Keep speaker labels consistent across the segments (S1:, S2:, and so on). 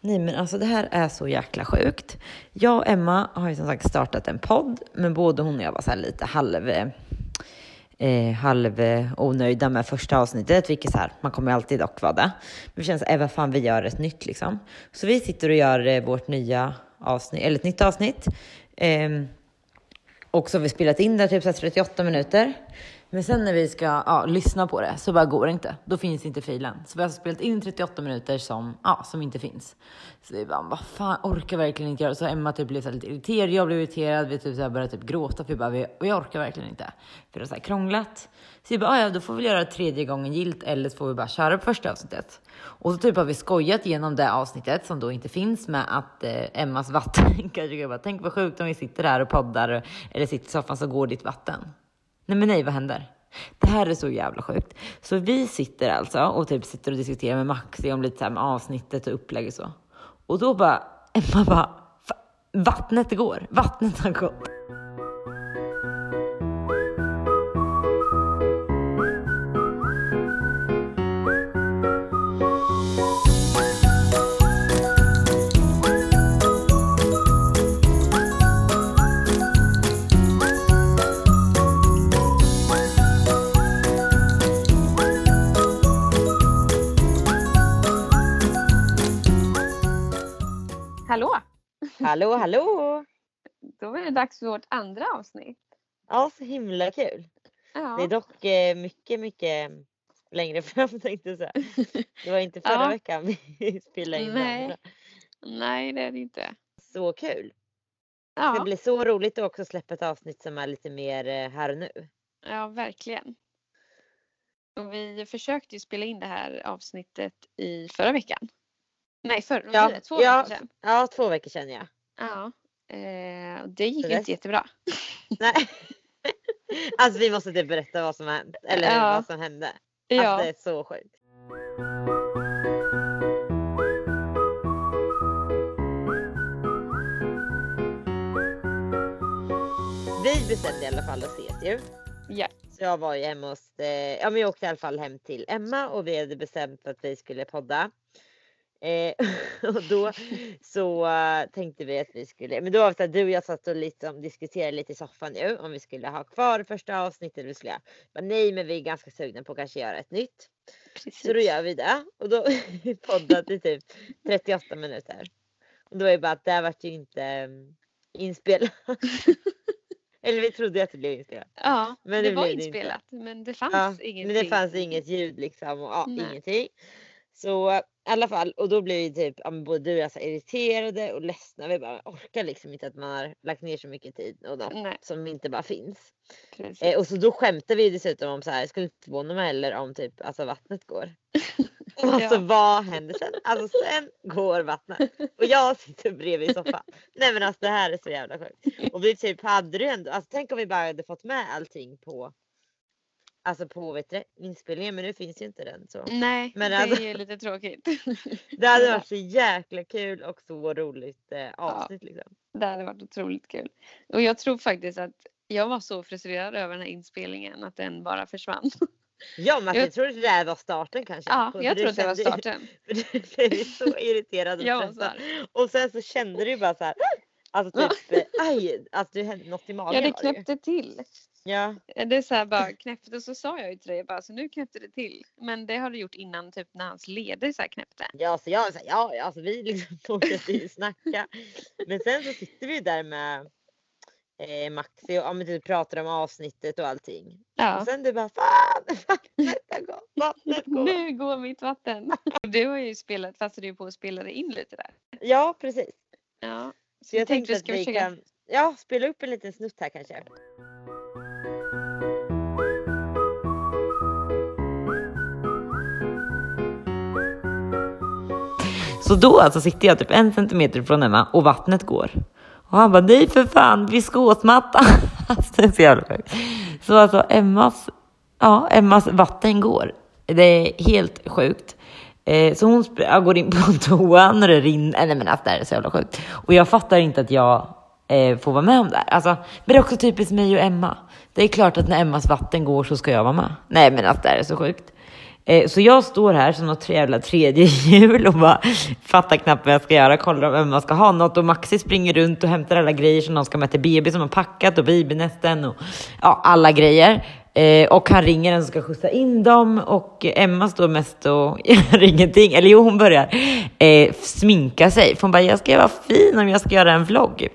S1: Nej men alltså det här är så jäkla sjukt. Jag och Emma har ju som sagt startat en podd, men både hon och jag var så här lite halv, eh, halv onöjda med första avsnittet, vilket så här, man kommer alltid dock vara det. Men vi känner så här, vad fan vi gör ett nytt liksom. Så vi sitter och gör eh, vårt nya avsnitt, eller ett nytt avsnitt. Eh, och så har vi spelat in det typ så 38 minuter. Men sen när vi ska ja, lyssna på det så bara går det inte. Då finns inte filen. Så vi har alltså spelat in 38 minuter som, ja, som inte finns. Så vi bara, vad fan, orkar verkligen inte göra Så Emma typ blev så lite irriterad, jag blev irriterad, vi typ så här började typ gråta för vi bara, vi, vi orkar verkligen inte. För det har så här krånglat. Så vi bara, ah, ja då får vi göra tredje gången gilt eller så får vi bara köra på första avsnittet. Och så typ har vi skojat genom det avsnittet som då inte finns med att eh, Emmas vatten kanske går, bara, tänk vad sjukt om vi sitter här och poddar eller sitter i soffan så går ditt vatten. Nej men nej, vad händer? Det här är så jävla sjukt. Så vi sitter alltså och typ sitter och diskuterar med Maxi om lite så här med avsnittet och upplägg och så. Och då bara, Emma bara, vattnet går, vattnet har gått.
S2: Hallå!
S1: Hallå, hallå!
S2: Då är det dags för vårt andra avsnitt.
S1: Ja, så himla kul.
S2: Ja.
S1: Det är dock eh, mycket, mycket längre fram tänkte jag säga. Det var inte förra
S2: Ja.
S1: veckan vi spelade in
S2: Nej. Nej, det är det inte.
S1: Så kul. Det
S2: Ja,
S1: blir så roligt att också släppa ett avsnitt som är lite mer eh, här och nu.
S2: ja verkligen. Och vi försökte ju spela in det här avsnittet i förra veckan. Nej, förra,
S1: Ja,
S2: det? två
S1: ja.
S2: veckor sedan.
S1: Ja, två veckor sedan ja.
S2: Ja. Eh, det gick
S1: det-
S2: inte jättebra.
S1: Nej. Alltså vi måste typ berätta vad som hänt. Eller
S2: Ja.
S1: vad som hände.
S2: Ja,
S1: Alltså det är så sjukt. Vi bestämde i alla fall att ses ju.
S2: ja.
S1: Så jag var ju hemma hos, eh, ja men jag åkte i alla fall hem till Emma och vi hade bestämt att vi skulle podda. Eh, och då så eh, tänkte vi att vi skulle, men då var det här, du och jag satt och liksom diskuterade lite i soffan nu om vi skulle ha kvar första avsnittet eller skulle. Men nej men vi är ganska sugna på att kanske göra ett nytt.
S2: precis.
S1: Så då gör vi det och då poddade i typ 38 minuter. Och då var det bara att det här vart ju inte um, inspelat. eller vi trodde att det blev inspelat.
S2: Ja,
S1: Men
S2: det,
S1: det
S2: var
S1: det inte.
S2: inspelat men det fanns
S1: Ja,
S2: ingenting.
S1: men det fanns inget ljud liksom och ja,
S2: Nej.
S1: ingenting. Så i alla fall och då blev vi typ ja, både du och jag så irriterade och ledsna. Vi bara orkar liksom inte att man har lagt ner så mycket tid och något
S2: Nej,
S1: som inte bara finns. Eh, och så då skämtade vi dessutom om så här, skulle inte förvåna mig heller om typ alltså vattnet går. Alltså
S2: Ja.
S1: vad händer sen? Alltså sen går vattnet. Och jag sitter bredvid i soffan. Nej men alltså det här är så jävla sjukt. Och vi typ hade det ändå, alltså tänk om vi bara hade fått med allting på Alltså på vet du, inspelningen men nu finns ju inte den så.
S2: Nej,
S1: Men
S2: det
S1: alltså-
S2: är ju lite tråkigt.
S1: Det hade
S2: Ja.
S1: varit så jäkla kul och så roligt eh, avsnitt liksom.
S2: Det hade varit otroligt kul. Och jag tror faktiskt att jag var så frustrerad över den här inspelningen att den bara försvann.
S1: Ja men
S2: Jag-
S1: jag tror det där var starten kanske.
S2: Ja, jag att det var starten.
S1: Du blev så irriterad och
S2: Jag var så här.
S1: Och sen så kände du bara så här. Alltså typ, eh, aj, alltså det hände något i magen
S2: Ja, det
S1: var det
S2: knäppte till.
S1: Ja,
S2: Det är så här bara knäppte och så sa jag ju till dig bara så nu knäppte det till. Men det har det gjort innan typ när hans leder så här knäppte.
S1: ja, så jag, så här, ja, alltså vi liksom fortsatte ju snacka. Men sen så sitter vi där med eh, Maxi och ja, men typ pratar om avsnittet och allting.
S2: Ja.
S1: Och sen du bara fan, vattnet gått, vattnet går.
S2: Nu går mitt vatten. Du har ju spelat, passade ju på att spela in lite där.
S1: Ja, precis.
S2: Ja.
S1: Så jag tänkte
S2: tänkte vi
S1: att vi
S2: försöka-
S1: kan ja, spela upp en liten snutt här kanske. Så då alltså sitter jag typ en centimeter från Emma och vattnet går. Och han bara nej för fan, viskosmatta. alltså, det är så jävla sjukt. Så alltså Emmas, ja, Emmas vatten går. Det är helt sjukt. Eh, så hon jag går in på toan och det rinner. Nej men alltså det här är så jävla sjukt. Och jag fattar inte att jag eh, får vara med om det här. Alltså, men det är också typiskt mig och Emma. Det är klart att när Emmas vatten går så ska jag vara med. Nej men alltså det här är så sjukt. Eh, så jag står här som något jävla tredje hjul och bara fattar knappt vad jag ska göra. Kollar om Emma ska ha något och Maxi springer runt och hämtar alla grejer som de ska med till BB som har packat och babynästen och ja, alla grejer. Eh, och han ringer den som ska skjutsa in dem och Emma står mest och gör ingenting. Eller jo, hon börjar eh, sminka sig. För hon bara, jag ska vara fin om jag ska göra en vlogg.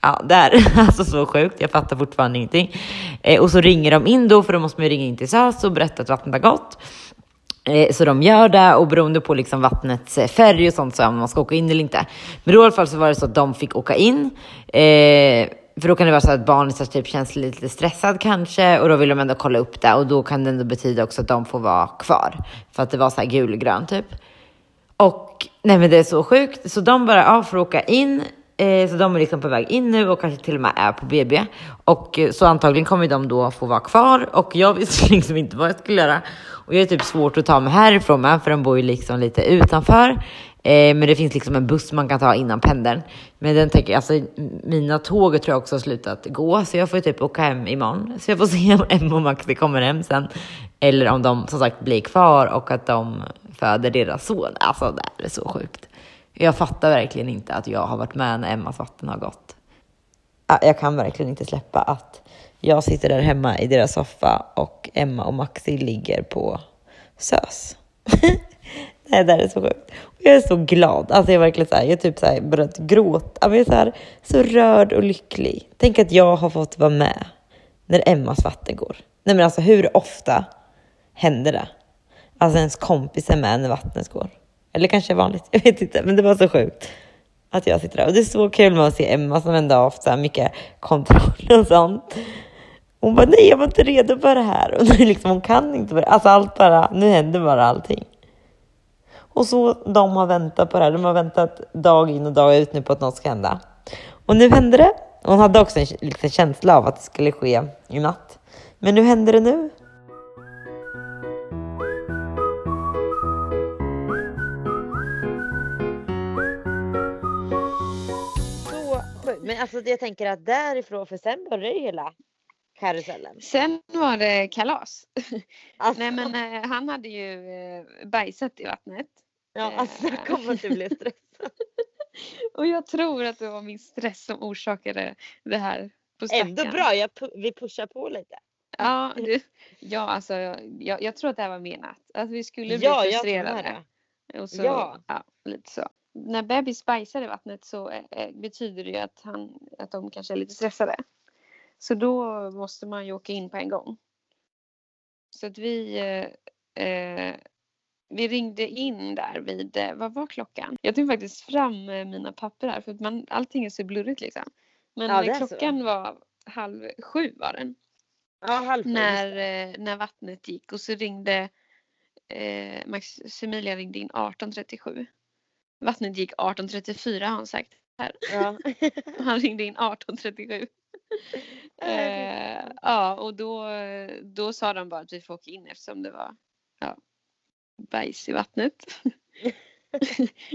S1: Ja, där. Alltså så sjukt. Jag fattar fortfarande ingenting. Eh, och så ringer de in då, för då måste man ju ringa in till SÖS och berätta att vattnet har gått. Eh, så de gör det och beroende på liksom vattnets eh, färg och sånt så om man ska åka in eller inte. Men då i alla fall så var det så att de fick åka in. Eh, för då kan det vara så att barnet typ känns lite stressad kanske och då vill de ändå kolla upp det och då kan det ändå betyda också att de får vara kvar. För att det var så här gulgrön typ. Och nej men det är så sjukt. Så de bara, ja, får åka in. Eh, så de är liksom på väg in nu och kanske till och med är på BB. Och eh, så antagligen kommer de då få vara kvar och jag visste liksom inte vad jag skulle göra. Och jag är typ svårt att ta mig härifrån med för de bor ju liksom lite utanför. Eh, men det finns liksom en buss man kan ta innan pendeln. Men den tänker, alltså mina tåg tror jag också har slutat gå, så jag får typ åka hem imorgon. Så jag får se om Emma och Maxi kommer hem sen. Eller om de som sagt blir kvar och att de föder deras son. Alltså det här är så sjukt. Jag fattar verkligen inte att jag har varit med när Emmas vatten har gått. Ah, jag kan verkligen inte släppa att jag sitter där hemma i deras soffa och Emma och Maxi ligger på SÖS. Nej, det här är så sjukt. Och Jag är så glad. Alltså jag är verkligen så här, jag är typ så här börjat gråta. Jag är så, här, så rörd och lycklig. Tänk att jag har fått vara med när Emmas vatten går. Nej men alltså hur ofta händer det? Alltså ens kompis är med när vattnet går. Eller kanske är vanligt, jag vet inte. Men det var så sjukt att jag sitter där. Och det är så kul med att se Emma som ändå har haft så här mycket kontroll och sånt. Hon bara, nej jag var inte redo för det här. Och nu liksom, hon kan inte för det. Alltså allt bara, nu händer bara allting. Och så de har väntat på det här. De har väntat dag in och dag ut nu på att något ska hända. Och nu hände det. Hon hade också en liten känsla av att det skulle ske i natt. Men nu händer det nu. Så sjukt. Men alltså jag tänker att därifrån, för sen börjar ju hela karusellen.
S2: Sen var det kalas.
S1: Alltså,
S2: Nej men eh, han hade ju eh, bajsat i vattnet.
S1: ja, alltså jag kommer inte bli stressad.
S2: Och jag tror att det var min stress som orsakade det här på.
S1: Ändå bra, jag vi pushar på lite.
S2: Ja, du, ja alltså jag, jag tror att det här var menat. Att vi skulle bli
S1: Ja, jag
S2: frustrerade.
S1: det.
S2: Och så,
S1: Ja.
S2: ja. lite så. När bebis bajsar i vattnet så eh, eh, betyder det ju att, han, att de kanske är lite stressade. Så då måste man ju åka in på en gång. Så att vi, eh, eh, vi ringde in där vid, eh, vad var klockan? Jag tog faktiskt fram eh, mina papper här för att man, allting är så blurrigt liksom. Men
S1: Ja, är så.
S2: klockan var halv sju var den
S1: Ja, halv sju,
S2: när, när vattnet gick och så ringde eh, Maximilian ringde in 18.37. Vattnet gick 18.34 har han sagt här.
S1: Ja.
S2: Han ringde in 18.37. Eh, ja och då, då sa de bara att vi får åka in eftersom det var ja, bajs i vattnet.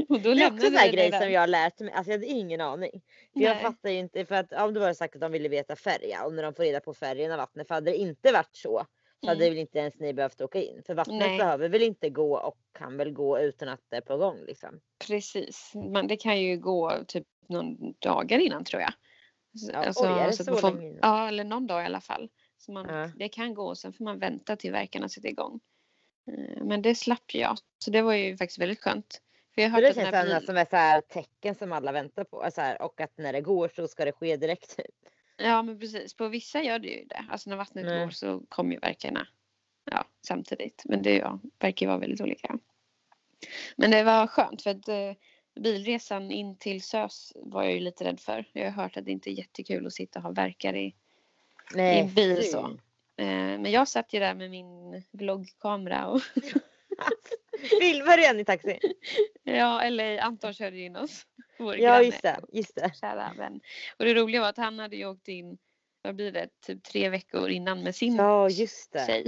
S2: och då
S1: Det är också en sån grej som jag har lärt mig. Alltså jag hade ingen aning. Jag fattar ju inte. För att om det var sagt att de ville veta färg ja, och när de får reda på färgen av vattnet. För hade det inte varit så så hade
S2: Mm.
S1: väl inte ens ni behövt åka in. För vattnet
S2: Nej.
S1: behöver väl inte gå och kan väl gå utan att det är på gång liksom.
S2: Precis, men det kan ju gå typ någon dagar innan tror jag. Så-
S1: Ja, oj, är det
S2: man
S1: så
S2: får,
S1: länge?
S2: Ja, eller någon dag i alla fall. Så man,
S1: Ja.
S2: Det kan gå och sen får man vänta till verkarna sätter igång. Eh, Men det slapp jag, så det var ju faktiskt väldigt skönt. För jag har
S1: det känns
S2: bil...
S1: som ett så här tecken som alla väntar på. Så här, och att när det går så ska det ske direkt. typ.
S2: Ja men precis, på vissa gör det ju det. Alltså när vattnet
S1: Nej.
S2: går så kommer ju verkarna ja, samtidigt. Men det ja, verkar ju vara väldigt olika. Men det var skönt för att eh, bilresan in till SÖS var jag ju lite rädd för. Jag har hört att det inte är jättekul att sitta och ha verkar i
S1: Nej,
S2: en bil
S1: fy.
S2: så. Eh, men jag satt ju där med min vloggkamera och
S1: Filmar du igen i taxin?
S2: ja, eller Anton körde in oss. Vår
S1: Ja
S2: granne.
S1: just det. Just det.
S2: Kära vän. Och det roliga var att han hade ju åkt in, vad blir det, typ tre veckor innan med sin
S1: Ja just det.
S2: tjej.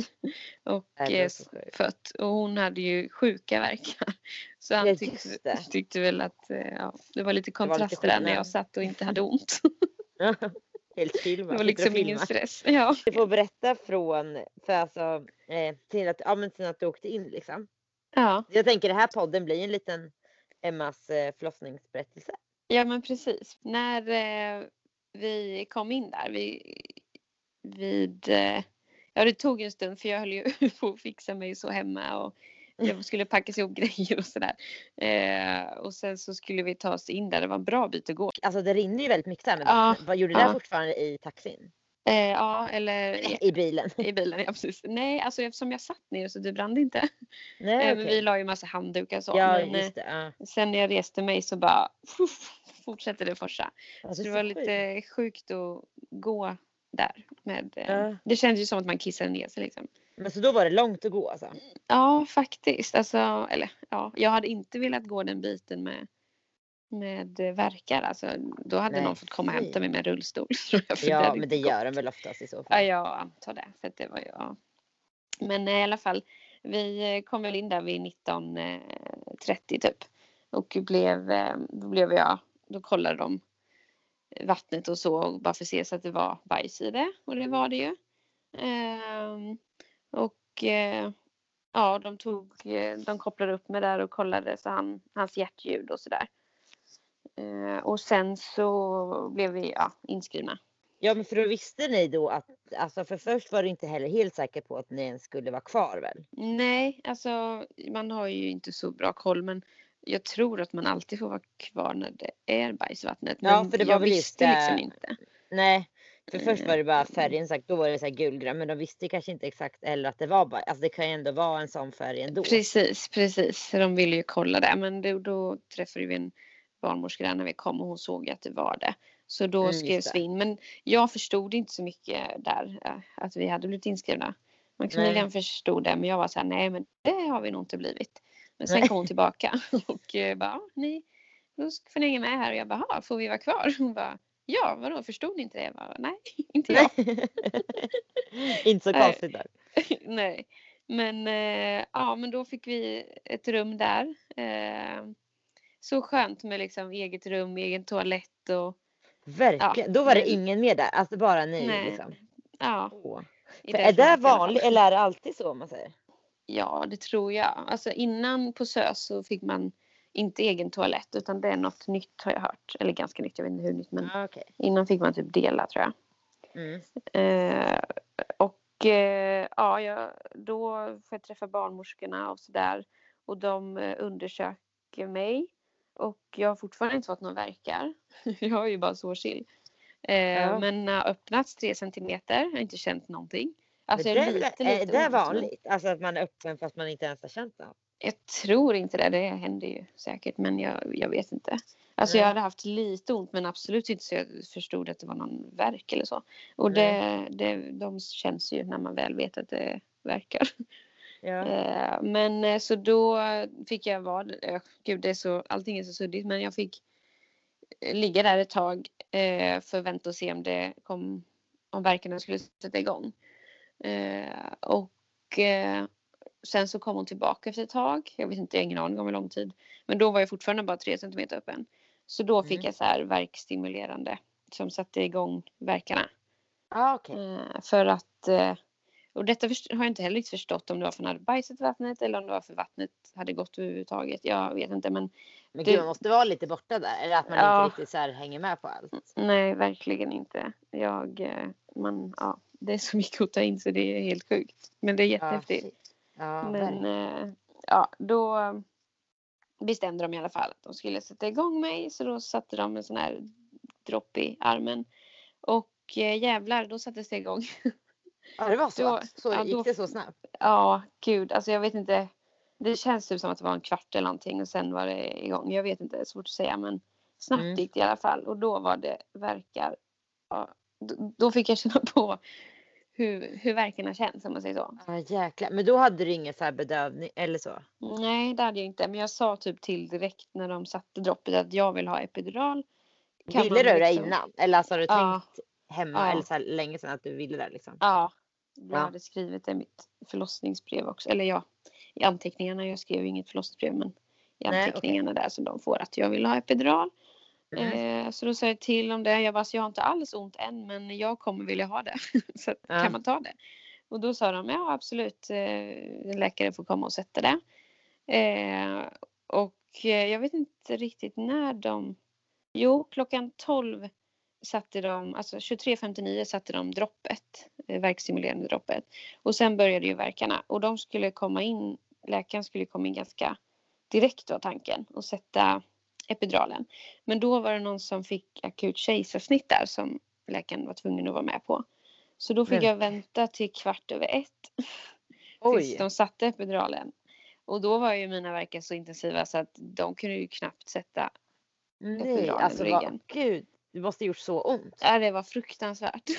S2: Och
S1: Nej,
S2: eh, fött. Och hon hade ju sjuka verkar. Så han
S1: Ja,
S2: tyckte, tyckte väl att eh, ja, det var lite kontraster där när jag satt och inte hade ont.
S1: Helt film.
S2: Det var liksom ingen stress. Ja.
S1: Du får berätta från, för alltså, eh, till, att, ja, men till att du åkte in liksom.
S2: ja.
S1: Jag tänker den här podden blir en liten Emmas eh, förlossningsberättelse.
S2: Ja men precis. När eh, vi kom in där vi, vid, eh, ja det tog en stund för jag höll ju på att fixa mig så hemma och jag skulle packa ihop grejer och sådär. Eh, och sen så skulle vi ta oss in där, det var en bra bit att gå.
S1: Alltså det rinner ju väldigt mycket där men
S2: Ja,
S1: vad gjorde du
S2: ja.
S1: där fortfarande i taxin?
S2: Eh, ja eller i,
S1: I bilen?
S2: i bilen, ja precis. Nej alltså eftersom jag satt ner så det brann inte.
S1: Nej
S2: Eh, vi la ju massa handdukar och så.
S1: Ja
S2: men, eh,
S1: just det. Ja.
S2: sen när jag reste mig så bara fortsatte det forsa. Så det
S1: så
S2: var
S1: sjukt.
S2: lite sjukt att gå där. Med, eh,
S1: Ja.
S2: Det kändes ju som att man kissade ner sig liksom.
S1: Men så då var det långt att gå alltså?
S2: Ja, faktiskt. Alltså, eller ja, jag hade inte velat gå den biten med, med eh, verkar. Alltså, då hade
S1: Nej,
S2: någon fått komma och hämta mig med rullstol.
S1: Ja men det gör de väl oftast i så
S2: Ja,
S1: fall.
S2: jag antar det. Att det var ja. Men eh, i alla fall, vi eh, kom väl in där vid 19.30 typ. Och blev, då blev jag, då kollade de vattnet och så och bara för att se så att det var bajs i det. Och det var det ju. Ehm, och ja, de tog, de kopplade upp mig där och kollade så han, hans hjärtljud och sådär. Eh, och sen så blev vi ja, inskrivna.
S1: Ja men för då visste ni då att, alltså för först var du inte heller helt säker på att ni ens skulle vara kvar väl?
S2: Nej, alltså man har ju inte så bra koll men jag tror att man alltid får vara kvar när det är bajs i vattnet. Men
S1: Ja, för det var
S2: jag
S1: väl
S2: visste
S1: det-
S2: liksom inte.
S1: Nej, för först var det bara
S2: Mm.
S1: färgen sagt, då var det så här gulgrön men de visste kanske inte exakt eller att det var bara, alltså det kan ju ändå vara en sån färg ändå.
S2: Precis, precis. De ville ju kolla det men då, då träffade vi en barnmorska där när vi kom och hon såg att det var det. Så då
S1: Mm,
S2: skrevs vi in. Men jag förstod inte så mycket där eh, att vi hade blivit inskrivna. Maximilian förstod det men jag var så här, nej men det har vi nog inte blivit. Men sen
S1: Nej.
S2: kom hon tillbaka och eh, bara, "Ja, ni, får ni hänga med här och jag bara, "Ja, får vi vara kvar? Hon bara, ja vadå förstod ni inte det? Jag bara, nej inte jag.
S1: inte så konstigt där.
S2: Nej. Men eh, ja, men då fick vi ett rum där. Eh, så skönt med liksom eget rum, egen toalett och
S1: Verkligen,
S2: Ja,
S1: då var det ingen mer där, alltså bara ni
S2: Nej.
S1: liksom.
S2: ja.
S1: Åh. är det vanligt eller är det alltid så man säger?
S2: Ja, det tror jag. Alltså innan på SÖS så fick man inte egen toalett utan det är något nytt har jag hört. Eller ganska nytt, jag vet inte hur nytt men
S1: Ja, okej.
S2: innan fick man typ dela tror jag.
S1: Mm.
S2: Eh, och eh, ja, jag, då får jag träffa barnmorskorna och sådär. Och de eh, undersöker mig. Och jag har fortfarande inte fått någon verkar. jag har ju bara sårsill. Eh,
S1: Ja.
S2: Men har öppnats tre centimeter. Jag har inte känt någonting. Alltså
S1: det,
S2: är lite,
S1: är
S2: lite
S1: det vanligt? Alltså att man är öppen fast man inte ens har känt något?
S2: Jag tror inte det. Det händer ju säkert. Men jag, jag vet inte. Alltså
S1: Nej.
S2: jag hade haft lite ont men absolut inte så jag förstod att det var någon verk eller så. Och det, det, de känns ju när man väl vet att det verkar.
S1: Ja.
S2: Eh, Men eh, så då fick jag vara, eh, gud det är så, allting är så suddigt men jag fick ligga där ett tag för att vänta och se om det kom, om verkarna skulle sätta igång. Och sen så kom hon tillbaka efter ett tag, jag vet inte, jag har ingen aning om hur lång tid. Men då var jag fortfarande bara tre centimeter öppen. Så då fick
S1: Mm.
S2: jag så här verkstimulerande som satte igång verkarna.
S1: Ah.
S2: Eh, för att, och detta har jag inte heller riktigt förstått om det var för att han hade bajsat i vattnet eller om det var för vattnet hade gått överhuvudtaget. Jag vet inte men
S1: Men
S2: det-
S1: gud man måste vara lite borta där. Eller att man
S2: Ja.
S1: inte riktigt så här hänger med på allt.
S2: nej verkligen inte. Jag, eh, man, ja, det är så mycket att ta in så det är helt sjukt. Men det är
S1: Ja,
S2: jättehäftigt.
S1: shit. ja
S2: men
S1: verkligen.
S2: eh, ja, då bestämde de i alla fall att de skulle sätta igång mig så då satte de en sån här dropp i armen. Och eh, jävlar, då sattes det igång.
S1: Ja det var så.
S2: då-
S1: så
S2: ja,
S1: gick
S2: då-
S1: det så snabbt?
S2: Ja, gud. Alltså jag vet inte. Det känns typ som att det var en kvart eller någonting och sen var det igång. Jag vet inte, det är svårt att säga men snabbt
S1: Mm.
S2: gick det i alla fall. Och då var det verkar. Ja, då, då fick jag känna på hur, hur verkarna känns om man säger så.
S1: Ja jäklar. Men då hade du ingen så här bedövning eller så?
S2: Nej, det hade jag inte. Men jag sa typ till direkt när de satte droppet att jag vill ha epidural. Kan
S1: ville du det
S2: liksom-
S1: innan? Eller alltså har du
S2: Ja.
S1: tänkt hemma
S2: Ja.
S1: eller så länge sedan att du ville det liksom?
S2: Ja, jag
S1: Ja.
S2: hade skrivit det i mitt förlossningsbrev också. Eller ja, i anteckningarna. Jag skrev inget förlossningsbrev men i
S1: Nej,
S2: anteckningarna där som de får att jag vill ha epidural.
S1: Mm.
S2: Eh, så då sa jag till om det. Jag bara, så jag har inte alls ont än men jag kommer vilja ha det. så
S1: Ja.
S2: kan man ta det? Och då sa de, ja absolut, eh, en läkare får komma och sätta det. Eh, och jag vet inte riktigt när de... Jo, klockan 12 satte de, alltså 23.59 satte de droppet, eh, verkstimulerande droppet. Och sen började ju verkarna och de skulle komma in, läkaren skulle komma in ganska direkt var tanken och sätta epiduralen. Men då var det någon som fick akut kejsarsnitt där som läkaren var tvungen att vara med på. Så då fick
S1: Men-
S2: jag vänta till kvart över ett
S1: Oj.
S2: tills de satte epiduralen. Och då var ju mina verkar så intensiva så att de kunde ju knappt sätta.
S1: Nej,
S2: epiduralen
S1: alltså
S2: i
S1: vad,
S2: ryggen.
S1: gud. Det måste gjort så ont.
S2: Ja, det var fruktansvärt.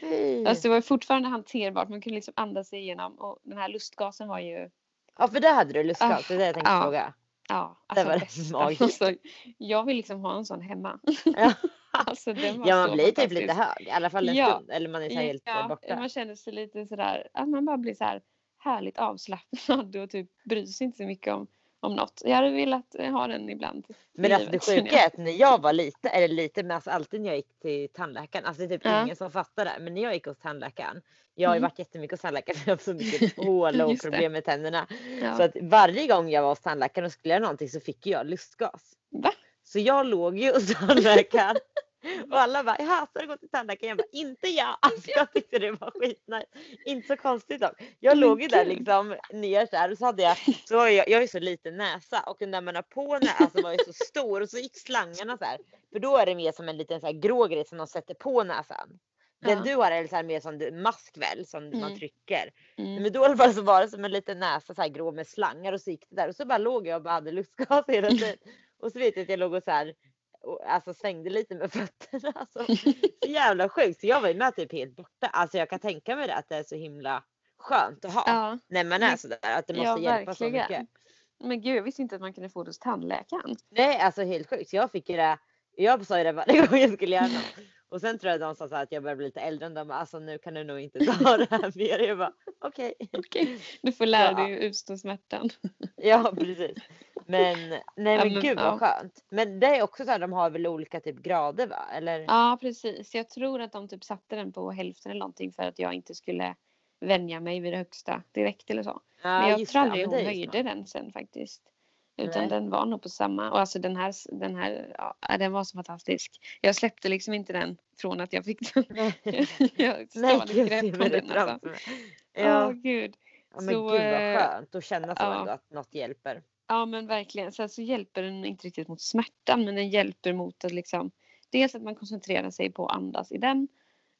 S1: Fy.
S2: alltså det var fortfarande hanterbart. Man kunde liksom andas sig igenom och den här lustgasen var ju
S1: Ja, för det hade du lustgas. Det är det jag tänkte
S2: Ja.
S1: fråga.
S2: Ja,
S1: Det
S2: alltså
S1: var
S2: bästa.
S1: magiskt.
S2: Alltså, jag vill liksom ha en sån hemma.
S1: Ja.
S2: alltså, den var
S1: Ja, man blir typ lite hög. I alla fall en
S2: Ja.
S1: stund. Eller man är så helt
S2: ja,
S1: borta.
S2: Man känner sig lite sådär, att man bara blir så här härligt avslappnad och typ bryr sig inte så mycket om, om något. Jag hade velat eh, ha den ibland.
S1: Men alltså det sjuka är att när jag var lite, eller lite, men alltså alltid när jag gick till tandläkaren, alltså det är typ
S2: Ja.
S1: ingen som fattar det, men när jag gick hos tandläkaren, jag har ju
S2: Mm.
S1: varit jättemycket hos tandläkaren för jag har så mycket hål och problem med tänderna.
S2: Ja.
S1: Så att varje gång jag var hos tandläkaren och skulle göra någonting så fick jag lustgas.
S2: Va?
S1: Så jag låg ju hos tandläkaren och alla bara jaha, så har du gått till tandläkaren? Jag bara inte jag. Alltså jag tyckte det var skitnice. Inte så konstigt dock. Jag låg ju där liksom ner så här och så hade jag, så var jag, jag har ju så liten näsa och när man har på näsan alltså var ju så stor och så gick slangarna så här. För då är det mer som en liten så här grå grej som de sätter på näsan. Den
S2: Ja.
S1: du har är så här mer som mask väl som man
S2: Mm.
S1: trycker.
S2: Mm.
S1: Men då i alla fall så var det som en liten näsa så här grå med slangar och så gick det där och så bara låg jag och bara hade lustgas hela tiden. Och så vet jag att jag låg och så här och, alltså svängde lite med fötterna. Alltså, så jävla sjukt. Så jag var ju med typ helt borta. Alltså jag kan tänka mig det att det är så himla skönt att ha
S2: Ja,
S1: när man är sådär. Att det måste
S2: ja
S1: hjälpa så mycket.
S2: Men gud, jag visste inte att man kunde få det hos tandläkaren.
S1: Nej alltså helt sjukt. Jag fick ju det. Jag sa ju det varje gång jag skulle göra något. Och sen tror jag de sa så att jag börjar bli lite äldre. Och de bara alltså nu kan du nog inte ta det här mer. Jag bara okej.
S2: Okej, du får lära
S1: Ja.
S2: dig att utstå smärtan.
S1: Ja precis. Men nej men,
S2: men,
S1: gud vad
S2: ja.
S1: skönt. Men det är också så här de har väl olika typ grader va? Eller?
S2: Ja, precis. Jag tror att de typ satte den på hälften eller någonting för att jag inte skulle vänja mig vid det högsta direkt eller så.
S1: Ja,
S2: Men jag tror aldrig
S1: Ja,
S2: hon höjde den sen faktiskt. Utan
S1: Nej.
S2: den var nog på samma. Och alltså den här, den här, ja, den var så fantastisk. Jag släppte liksom inte den från att jag fick den.
S1: Nej.
S2: jag
S1: jag
S2: grepp om
S1: det
S2: den alltså. Åh
S1: Ja,
S2: gud.
S1: ja men
S2: så,
S1: gud
S2: eh,
S1: vad skönt att känna så
S2: ja.
S1: ändå att något hjälper.
S2: Ja men verkligen. Sen så hjälper den inte riktigt mot smärtan men den hjälper mot att liksom dels att man koncentrerar sig på att andas i den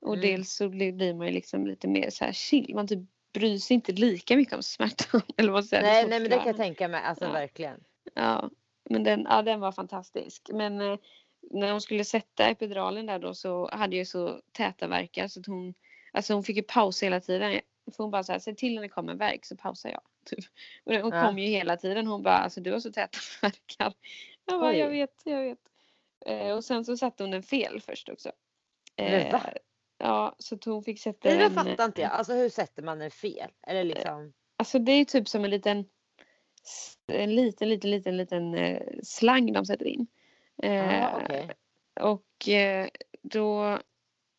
S2: och
S1: Mm.
S2: dels så blir, man ju liksom lite mer så här chill. Man typ bryr sig inte lika mycket om smärtan. Eller vad säger
S1: Nej, nej men det kan jag tänka mig. Alltså
S2: Ja.
S1: verkligen.
S2: Ja, men den, ja, den var fantastisk. Men eh, när hon skulle sätta epiduralen där då så hade jag så täta verkar så att hon, alltså hon fick ju pausa hela tiden. För hon bara så här, säg till när det kommer verk så pausar jag. Typ. Och det- hon
S1: Ja.
S2: kom ju hela tiden. Hon bara, alltså du har så täta verkar. Jag bara,
S1: Oj.
S2: jag vet, jag vet. Eh, och sen så satte hon den fel först också.
S1: Va?
S2: Ja, så att hon fick sätta
S1: Nej, det
S2: en,
S1: fattar inte jag. Alltså hur sätter man en fel? Eller liksom.
S2: Alltså det är typ som en liten en liten, liten, liten, liten eh, slang de sätter in. Eh,
S1: Ja, okej.
S2: Och eh, då,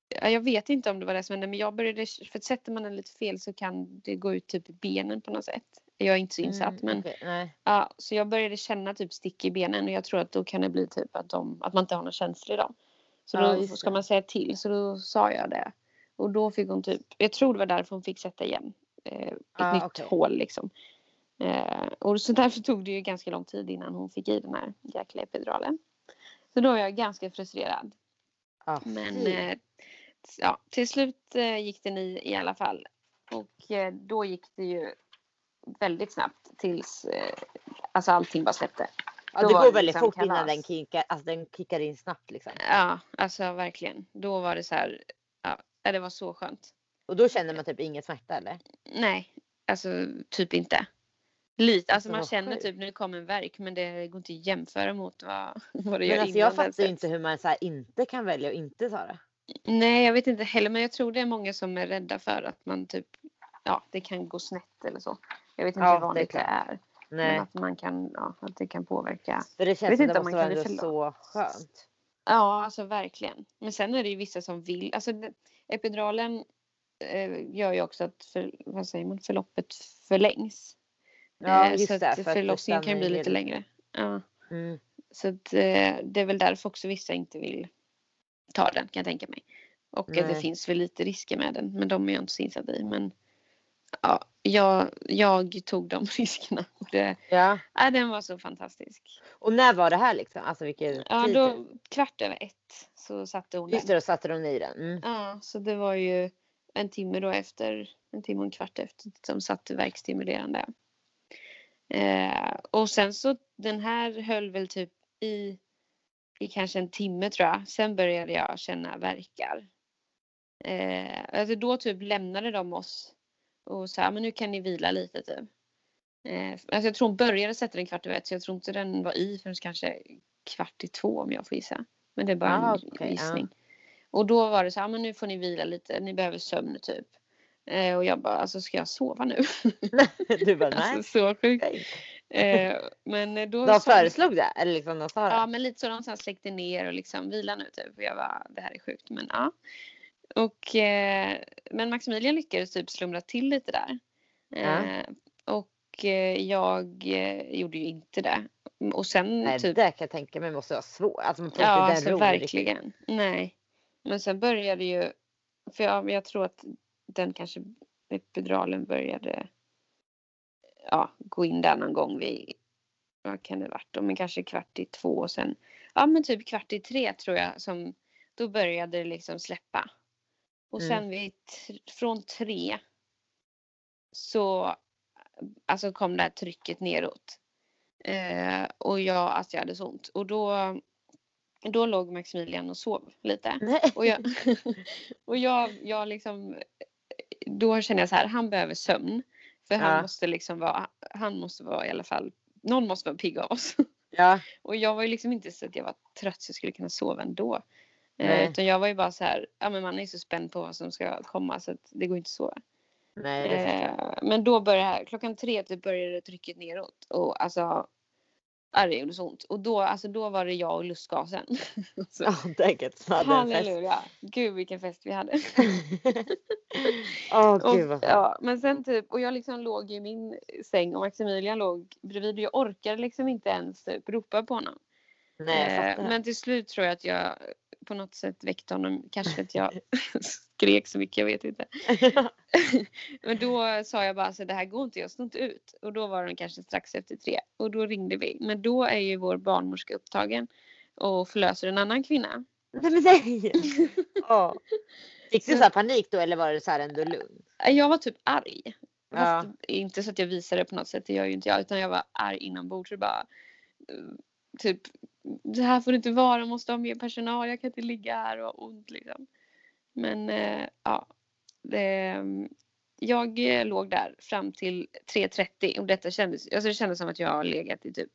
S2: jag vet inte om det var det som hände men jag började, för att sätter man den lite fel så kan det gå ut typ i benen på något sätt. Jag är inte så insatt
S1: Mm,
S2: men
S1: Nej.
S2: ja, så jag började känna typ stick i benen och jag tror att då kan det bli typ att, de, att man inte har någon känsla i dem. Så
S1: Ja,
S2: då ska man säga till så då sa jag det. Och då fick hon typ, jag tror det var därför hon fick sätta igen eh, ett
S1: Ah,
S2: nytt
S1: okej.
S2: hål liksom. Eh, och så därför tog det ju ganska lång tid innan hon fick i den här jäkla epiduralen. Så då var jag ganska frustrerad.
S1: Ah,
S2: Men eh, ja, till slut eh, gick den i i alla fall. Och eh, då gick det ju väldigt snabbt tills eh, alltså allting bara släppte.
S1: ja, det går väldigt
S2: liksom
S1: fort innan
S2: kalas.
S1: den kickar, alltså den kickar in snabbt liksom.
S2: Ja, alltså verkligen. Då var det så här. Ja, det var så skönt.
S1: Och då känner man typ ingen smärta eller?
S2: Nej, alltså typ inte. Lite, alltså man känner typ det kommer en verk men det går inte att jämföra mot vad, vad det
S1: Men
S2: gör
S1: alltså
S2: innan
S1: jag fattar inte hur man så inte kan välja att inte ta det.
S2: Nej, jag vet inte heller men jag tror det är många som är rädda för att man typ, ja det kan gå snett eller så. Jag vet inte
S1: Ja,
S2: hur
S1: det är
S2: vanligt det är.
S1: Nej.
S2: Men att man kan, ja, att det kan påverka.
S1: För det
S2: vet
S1: känns som
S2: inte
S1: det
S2: om
S1: måste
S2: man
S1: vara
S2: kan
S1: ändå så skönt.
S2: Ja, alltså verkligen. Men sen är det ju vissa som vill. Alltså epiduralen eh, gör ju också att för, vad säger man, förloppet förlängs.
S1: Ja,
S2: Eh,
S1: just
S2: så
S1: det, för
S2: förlossningen kan ju bli lite längre. Ja.
S1: Mm.
S2: Så att, eh, det är väl därför också vissa inte vill ta den kan jag tänka mig. Och att det
S1: Nej.
S2: finns väl lite risker med den. Men de är jag inte så insatt i. Men ja, jag, jag tog de riskerna. Och det,
S1: Ja.
S2: ja, den var så fantastisk.
S1: Och när var det här liksom? Alltså vilken
S2: Ja,
S1: tid?
S2: då, kvart över ett så satte hon
S1: Just
S2: den.
S1: då satte de i den. Mm.
S2: Ja, så det var ju en timme då efter, en timme och en kvart efter som satte verkstimulerande. Eh, och sen så den här höll väl typ i, i kanske en timme tror jag. Sen började jag känna verkar. Eh, alltså då typ lämnade de oss och sa men nu kan ni vila lite typ. Eh, alltså jag tror hon började sätta den kvart över ett så jag tror inte den var i förrän kanske kvart i två om jag får gissa. Men det är bara
S1: Ah,
S2: en
S1: okej,
S2: gissning. Och då var det så här, men nu får ni vila lite, ni behöver sömn typ. Eh, och jag bara, alltså ska jag sova nu?
S1: Du bara nej.
S2: alltså så sjukt. Eh, men då
S1: De
S2: sa-
S1: föreslog det? Eller liksom de sa det?
S2: Ja men lite så de så släckte ner och liksom vila nu typ. Och jag bara, det här är sjukt men ja. Och eh, men Maximilian lyckades typ slumra till lite där. Eh, och eh, jag eh, gjorde ju inte det. Och sen
S1: Nej,
S2: typ
S1: det kan jag tänka mig måste vara svårt. Alltså man
S2: Ja, alltså verkligen. Nej. Men sen började ju, för jag, jag tror att den kanske, epiduralen började ja, gå in där någon gång vid, vad kan det varit då, men kanske kvart i två och sen, ja men typ kvart i tre tror jag som, då började det liksom släppa. Och
S1: Mm.
S2: sen vid, från tre så, alltså kom det här trycket neråt. Eh, och jag, alltså jag hade så ont. Och då, då låg Maximilian och sov lite.
S1: Nej.
S2: Och jag, och jag, jag liksom, då känner jag så här, han behöver sömn. För han
S1: Ja.
S2: måste liksom vara, han måste vara i alla fall, någon måste vara pigg av oss.
S1: Ja.
S2: Och jag var ju liksom inte så att jag var trött så jag skulle kunna sova ändå. Eh,
S1: Nej.
S2: utan jag var ju bara så här, ja men man är så spänd på vad som ska komma så att det går inte att sova.
S1: Nej.
S2: Eh, men då började klockan tre typ började trycket neråt. Och alltså, ja, det gjorde så ont. Och då, alltså, då var det jag och lustgasen.
S1: Ja, hade fest.
S2: halleluja. Gud vilken fest vi hade.
S1: Åh
S2: Och,
S1: gud vad skönt.
S2: ja, men sen typ, och jag liksom låg i min säng och Maximilian låg bredvid och jag orkade liksom inte ens typ ropa på honom.
S1: Nej,
S2: Eh, men till slut tror jag att jag på något sätt väckte honom. Kanske för att jag skrek så mycket, jag vet inte. Men då sa jag bara så det här går inte, jag står inte ut. Och då var den kanske strax efter tre. Och då ringde vi. Men då är ju vår barnmorska upptagen och förlöser en annan kvinna.
S1: Nej. Åh. Fick du
S2: Så-
S1: panik då eller var det så här ändå lugnt?
S2: Eh, Jag var typ arg.
S1: Ja.
S2: Inte så att jag visade det på något sätt, det gör ju inte jag. Utan jag var arg inombords och bara eh, typ det här får det inte vara, jag måste ha mer personal, jag kan inte ligga här och ha ont liksom. Men eh, ja, det, jag eh, låg där fram till 3.30 och detta kändes, alltså det kändes som att jag har legat i typ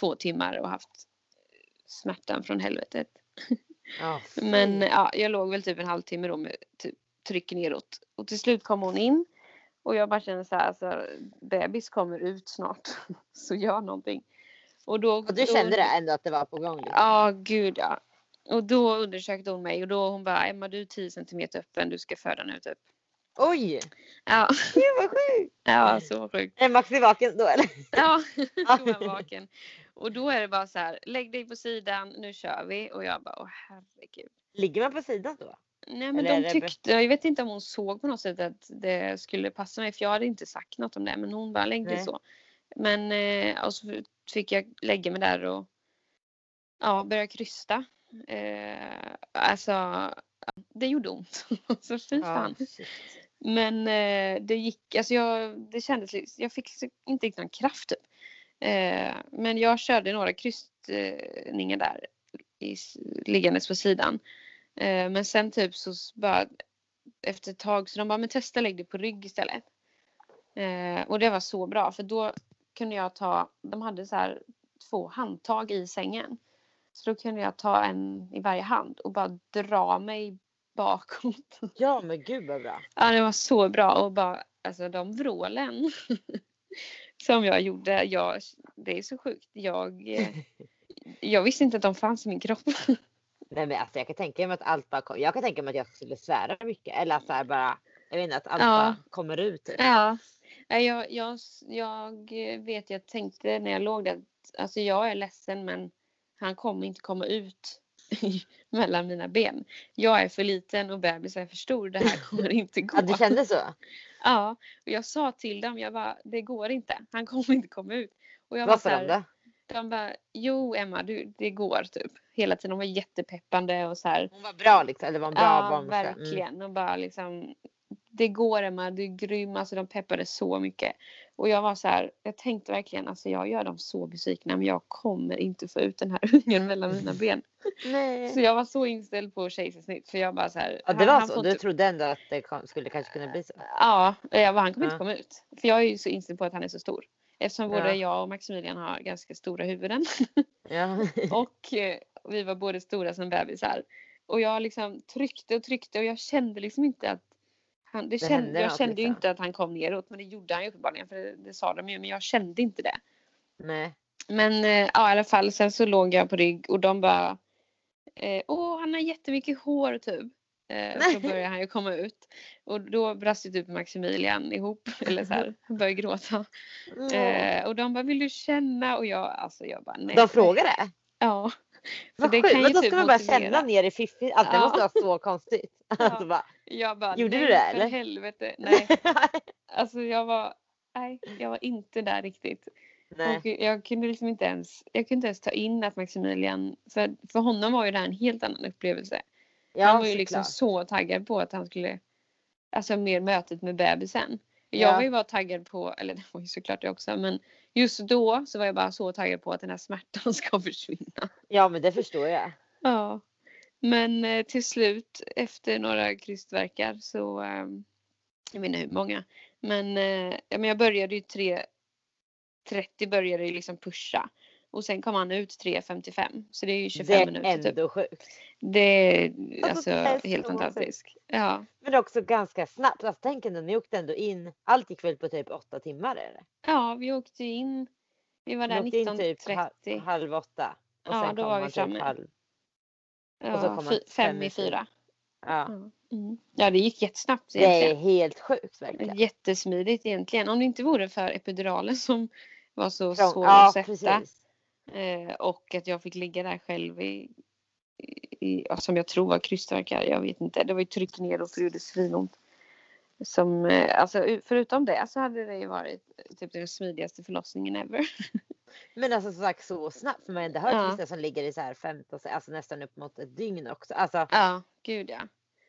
S2: två timmar och haft smärtan från helvetet.
S1: Ja.
S2: Men ja, jag låg väl typ en halvtimme då med typ tryck neråt. Och till slut kom hon in. Och jag bara kände så här, alltså, bebis kommer ut snart. Så gör någonting. Och, då,
S1: Och du
S2: då,
S1: kände det ändå att det var på gång? Liksom.
S2: Ja, gud ja. Och då undersökte hon mig och då hon bara, Emma du är 10 centimeter öppen, du ska föda nu typ.
S1: Oj!
S2: Ja,
S1: Gud vad sjukt!
S2: ja så sjukt.
S1: Är Maxi vaken då eller?
S2: Ja, då jag vaken. Och då är det bara så här, lägg dig på sidan, nu kör vi. Och jag bara, åh herregud.
S1: Ligger man på sidan då?
S2: Nej men
S1: Eller är
S2: de tyckte, jag vet inte om hon såg på något sätt att det skulle passa mig för jag hade inte sagt något om det men hon bara lägg dig så. Men eh, och så fick jag lägga mig där och ja, börja krysta. Eh, alltså det gjorde ont. så fy fan. Men eh, det gick, alltså jag, det kändes, jag fick inte riktigt någon kraft typ. Eh, men jag körde några krystningar där i, liggandes på sidan. Eh, men sen typ så bara efter ett tag så de bara men testa lägg dig på rygg istället. Eh, och det var så bra för då kunde jag ta, de hade så här två handtag i sängen. Så då kunde jag ta en i varje hand och bara dra mig bakåt.
S1: Ja men gud vad bra.
S2: Ja det var så bra och bara alltså de vrålen. som jag gjorde. Jag, det är så sjukt. Jag, eh, jag visste inte att de fanns i min kropp.
S1: Nej men alltså jag kan tänka mig att allt bara kom. Jag kan tänka mig att jag skulle svära mycket eller så här bara. Jag vet inte att allt
S2: Ja.
S1: bara kommer ut. Typ.
S2: Ja. Nej, Jag, jag, jag vet, jag tänkte när jag låg där, att, alltså jag är ledsen men han kommer inte komma ut mellan mina ben. Jag är för liten och bebisen är för stor. Det här kommer inte gå.
S1: Ja, du kände så?
S2: Ja, och jag sa till dem, jag bara, det går inte. Han kommer inte komma ut. Och jag var
S1: Vad
S2: så
S1: sa
S2: här,
S1: de då?
S2: de bara, jo Emma, du, det går typ. Hela tiden, de var jättepeppande och så här.
S1: Hon var bra liksom, eller var en bra
S2: Ja,
S1: barnmorska? Mm.
S2: verkligen. Och bara liksom, det går Emma, du är grym. Alltså de peppade så mycket. Och jag var så här, jag tänkte verkligen, alltså jag gör dem så besvikna men jag kommer inte få ut den här ungen mellan mina ben.
S1: Nej.
S2: Så jag var så inställd på kejsarsnitt för jag bara så här.
S1: Ja, det
S2: han-
S1: var
S2: han
S1: så?
S2: får
S1: Du
S2: inte-
S1: trodde ändå att det kom, skulle kanske kunna bli så?
S2: Ja, jag bara, han kommer inte
S1: Ja.
S2: komma ut. För jag är ju så inställd på att han är så stor. Eftersom både
S1: Ja.
S2: jag och Maximilian har ganska stora huvuden.
S1: Ja.
S2: och eh, vi var båda stora som bebisar. Och jag liksom tryckte och tryckte och jag kände liksom inte att han, det
S1: Det
S2: kände, jag kände ju
S1: liksom.
S2: inte att han kom neråt men det gjorde han ju uppenbarligen för det, det sa de ju men jag kände inte det.
S1: Nej.
S2: Men eh, ja i alla fall sen så låg jag på rygg och de bara eh, Åh han har jättemycket hår typ. Eh, så började han ju komma ut. Och då brast ju typ Maximilian ihop. Eller så här, han började gråta. Eh, och de bara vill du känna? Och jag alltså jag bara nej.
S1: De frågade?
S2: Ja.
S1: Vad
S2: det
S1: sjukt, men då
S2: typ
S1: ska man bara känna ner i fiffigt. Alltså det
S2: Ja.
S1: måste vara så konstigt. Alltså bara,
S2: Jag bara
S1: Gjorde du det,
S2: för
S1: eller?
S2: helvete. Nej. Alltså jag var Nej, jag var inte där riktigt.
S1: Nej.
S2: Och jag kunde liksom inte ens, jag kunde inte ens ta in att Maximilian, för, för honom var ju det här en helt annan upplevelse.
S1: Ja,
S2: han var ju liksom
S1: såklart.
S2: så taggad på att han skulle, alltså mer mötet med bebisen. Jag
S1: Ja.
S2: var ju bara taggad på, eller det var ju såklart det också, men just då så var jag bara så taggad på att den här smärtan ska försvinna.
S1: Ja men det förstår jag.
S2: Ja. Men eh, till slut efter några krystverkar så, eh, jag vet inte hur många, men, eh, ja, men jag började ju 3.30 började ju liksom pusha. Och sen kom han ut 3.55 så det är ju 25
S1: Det är
S2: minuter typ.
S1: ändå sjukt.
S2: Det är
S1: Alltså,
S2: alltså helt fantastiskt. Ja.
S1: Men också ganska snabbt. Alltså, tänk ändå, ni åkte ändå in. Allt gick väl på typ åtta timmar eller?
S2: ja, vi åkte in, vi var där
S1: Ni åkte in typ ha-
S2: 19.30.
S1: halv åtta. Och
S2: Ja, då
S1: kom
S2: var vi
S1: typ
S2: framme.
S1: halv. och så
S2: Ja,
S1: fem
S2: fem
S1: i fyra. Ja.
S2: Mm. ja, det gick jättesnabbt
S1: Det är
S2: egentligen.
S1: helt sjukt verkligen.
S2: Jättesmidigt egentligen. Om det inte vore för epiduralen som var så
S1: Från-
S2: svår
S1: ja,
S2: att sätta.
S1: precis.
S2: Eh, och att jag fick ligga där själv i, i som jag tror var krystvärkar. Jag vet inte. Det var ju tryck neråt och det gjorde svinont. Som, eh, alltså, förutom det så hade det ju varit typ den smidigaste förlossningen ever.
S1: Men alltså som sagt så snabbt. För man har ändå hört
S2: Ja.
S1: vissa som ligger i så här 15, alltså nästan upp mot ett dygn också. Alltså
S2: Ja, gud ja.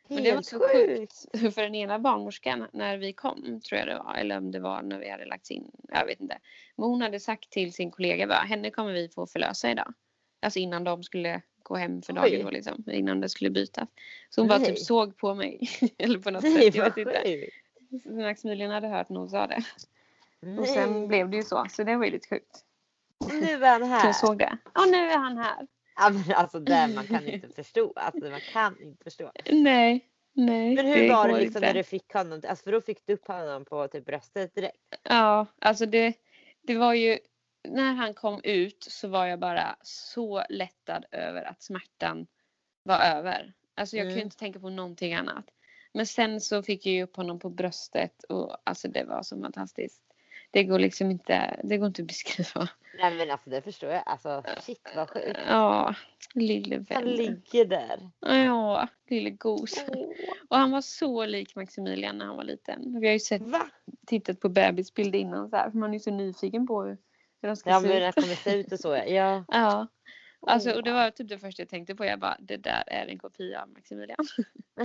S2: Men det var så
S1: sjukt.
S2: för den ena barnmorskan när vi kom tror jag det var eller om det var när vi hade lagts in. Jag vet inte. Men hon hade sagt till sin kollega bara henne kommer vi få förlösa idag. Alltså innan de skulle gå hem för dagen då liksom. Innan det skulle bytas. Så hon bara
S1: Nej.
S2: typ såg på mig. eller på något
S1: Nej
S2: sätt. Jag vet inte. Maximilian hade hört när hon sa det. Och
S1: Nej.
S2: sen blev det ju så. Så det var ju lite sjukt.
S1: Nu är han
S2: Så
S1: här.
S2: jag såg det. Och nu är han här.
S1: Ja, men alltså det man kan inte förstå. Alltså man kan inte förstå.
S2: Nej. Nej.
S1: Men hur var det liksom
S2: inte.
S1: när du fick honom? Alltså för då fick du upp honom på typ bröstet direkt.
S2: Ja, alltså det, det var ju när han kom ut så var jag bara så lättad över att smärtan var över. Alltså jag kunde
S1: Mm.
S2: inte tänka på någonting annat. Men sen så fick jag ju upp honom på bröstet och alltså det var så fantastiskt. Det går liksom inte, det går inte att beskriva.
S1: Nej men alltså det förstår jag. Alltså shit vad sjukt.
S2: Ja, lille
S1: Han
S2: vän.
S1: ligger där.
S2: Ja, lille gos.
S1: Åh,
S2: Och han var så lik Maximilian när han var liten. Vi har ju sett,
S1: Va?
S2: tittat på bebisbilder innan så här, för man är ju så nyfiken på hur, hur de ska
S1: Ja
S2: se
S1: men
S2: ut.
S1: det kommer se ut och så ja. ja.
S2: Alltså, och det var typ det första jag tänkte på. Jag bara, det där är en kopia av Maximilian.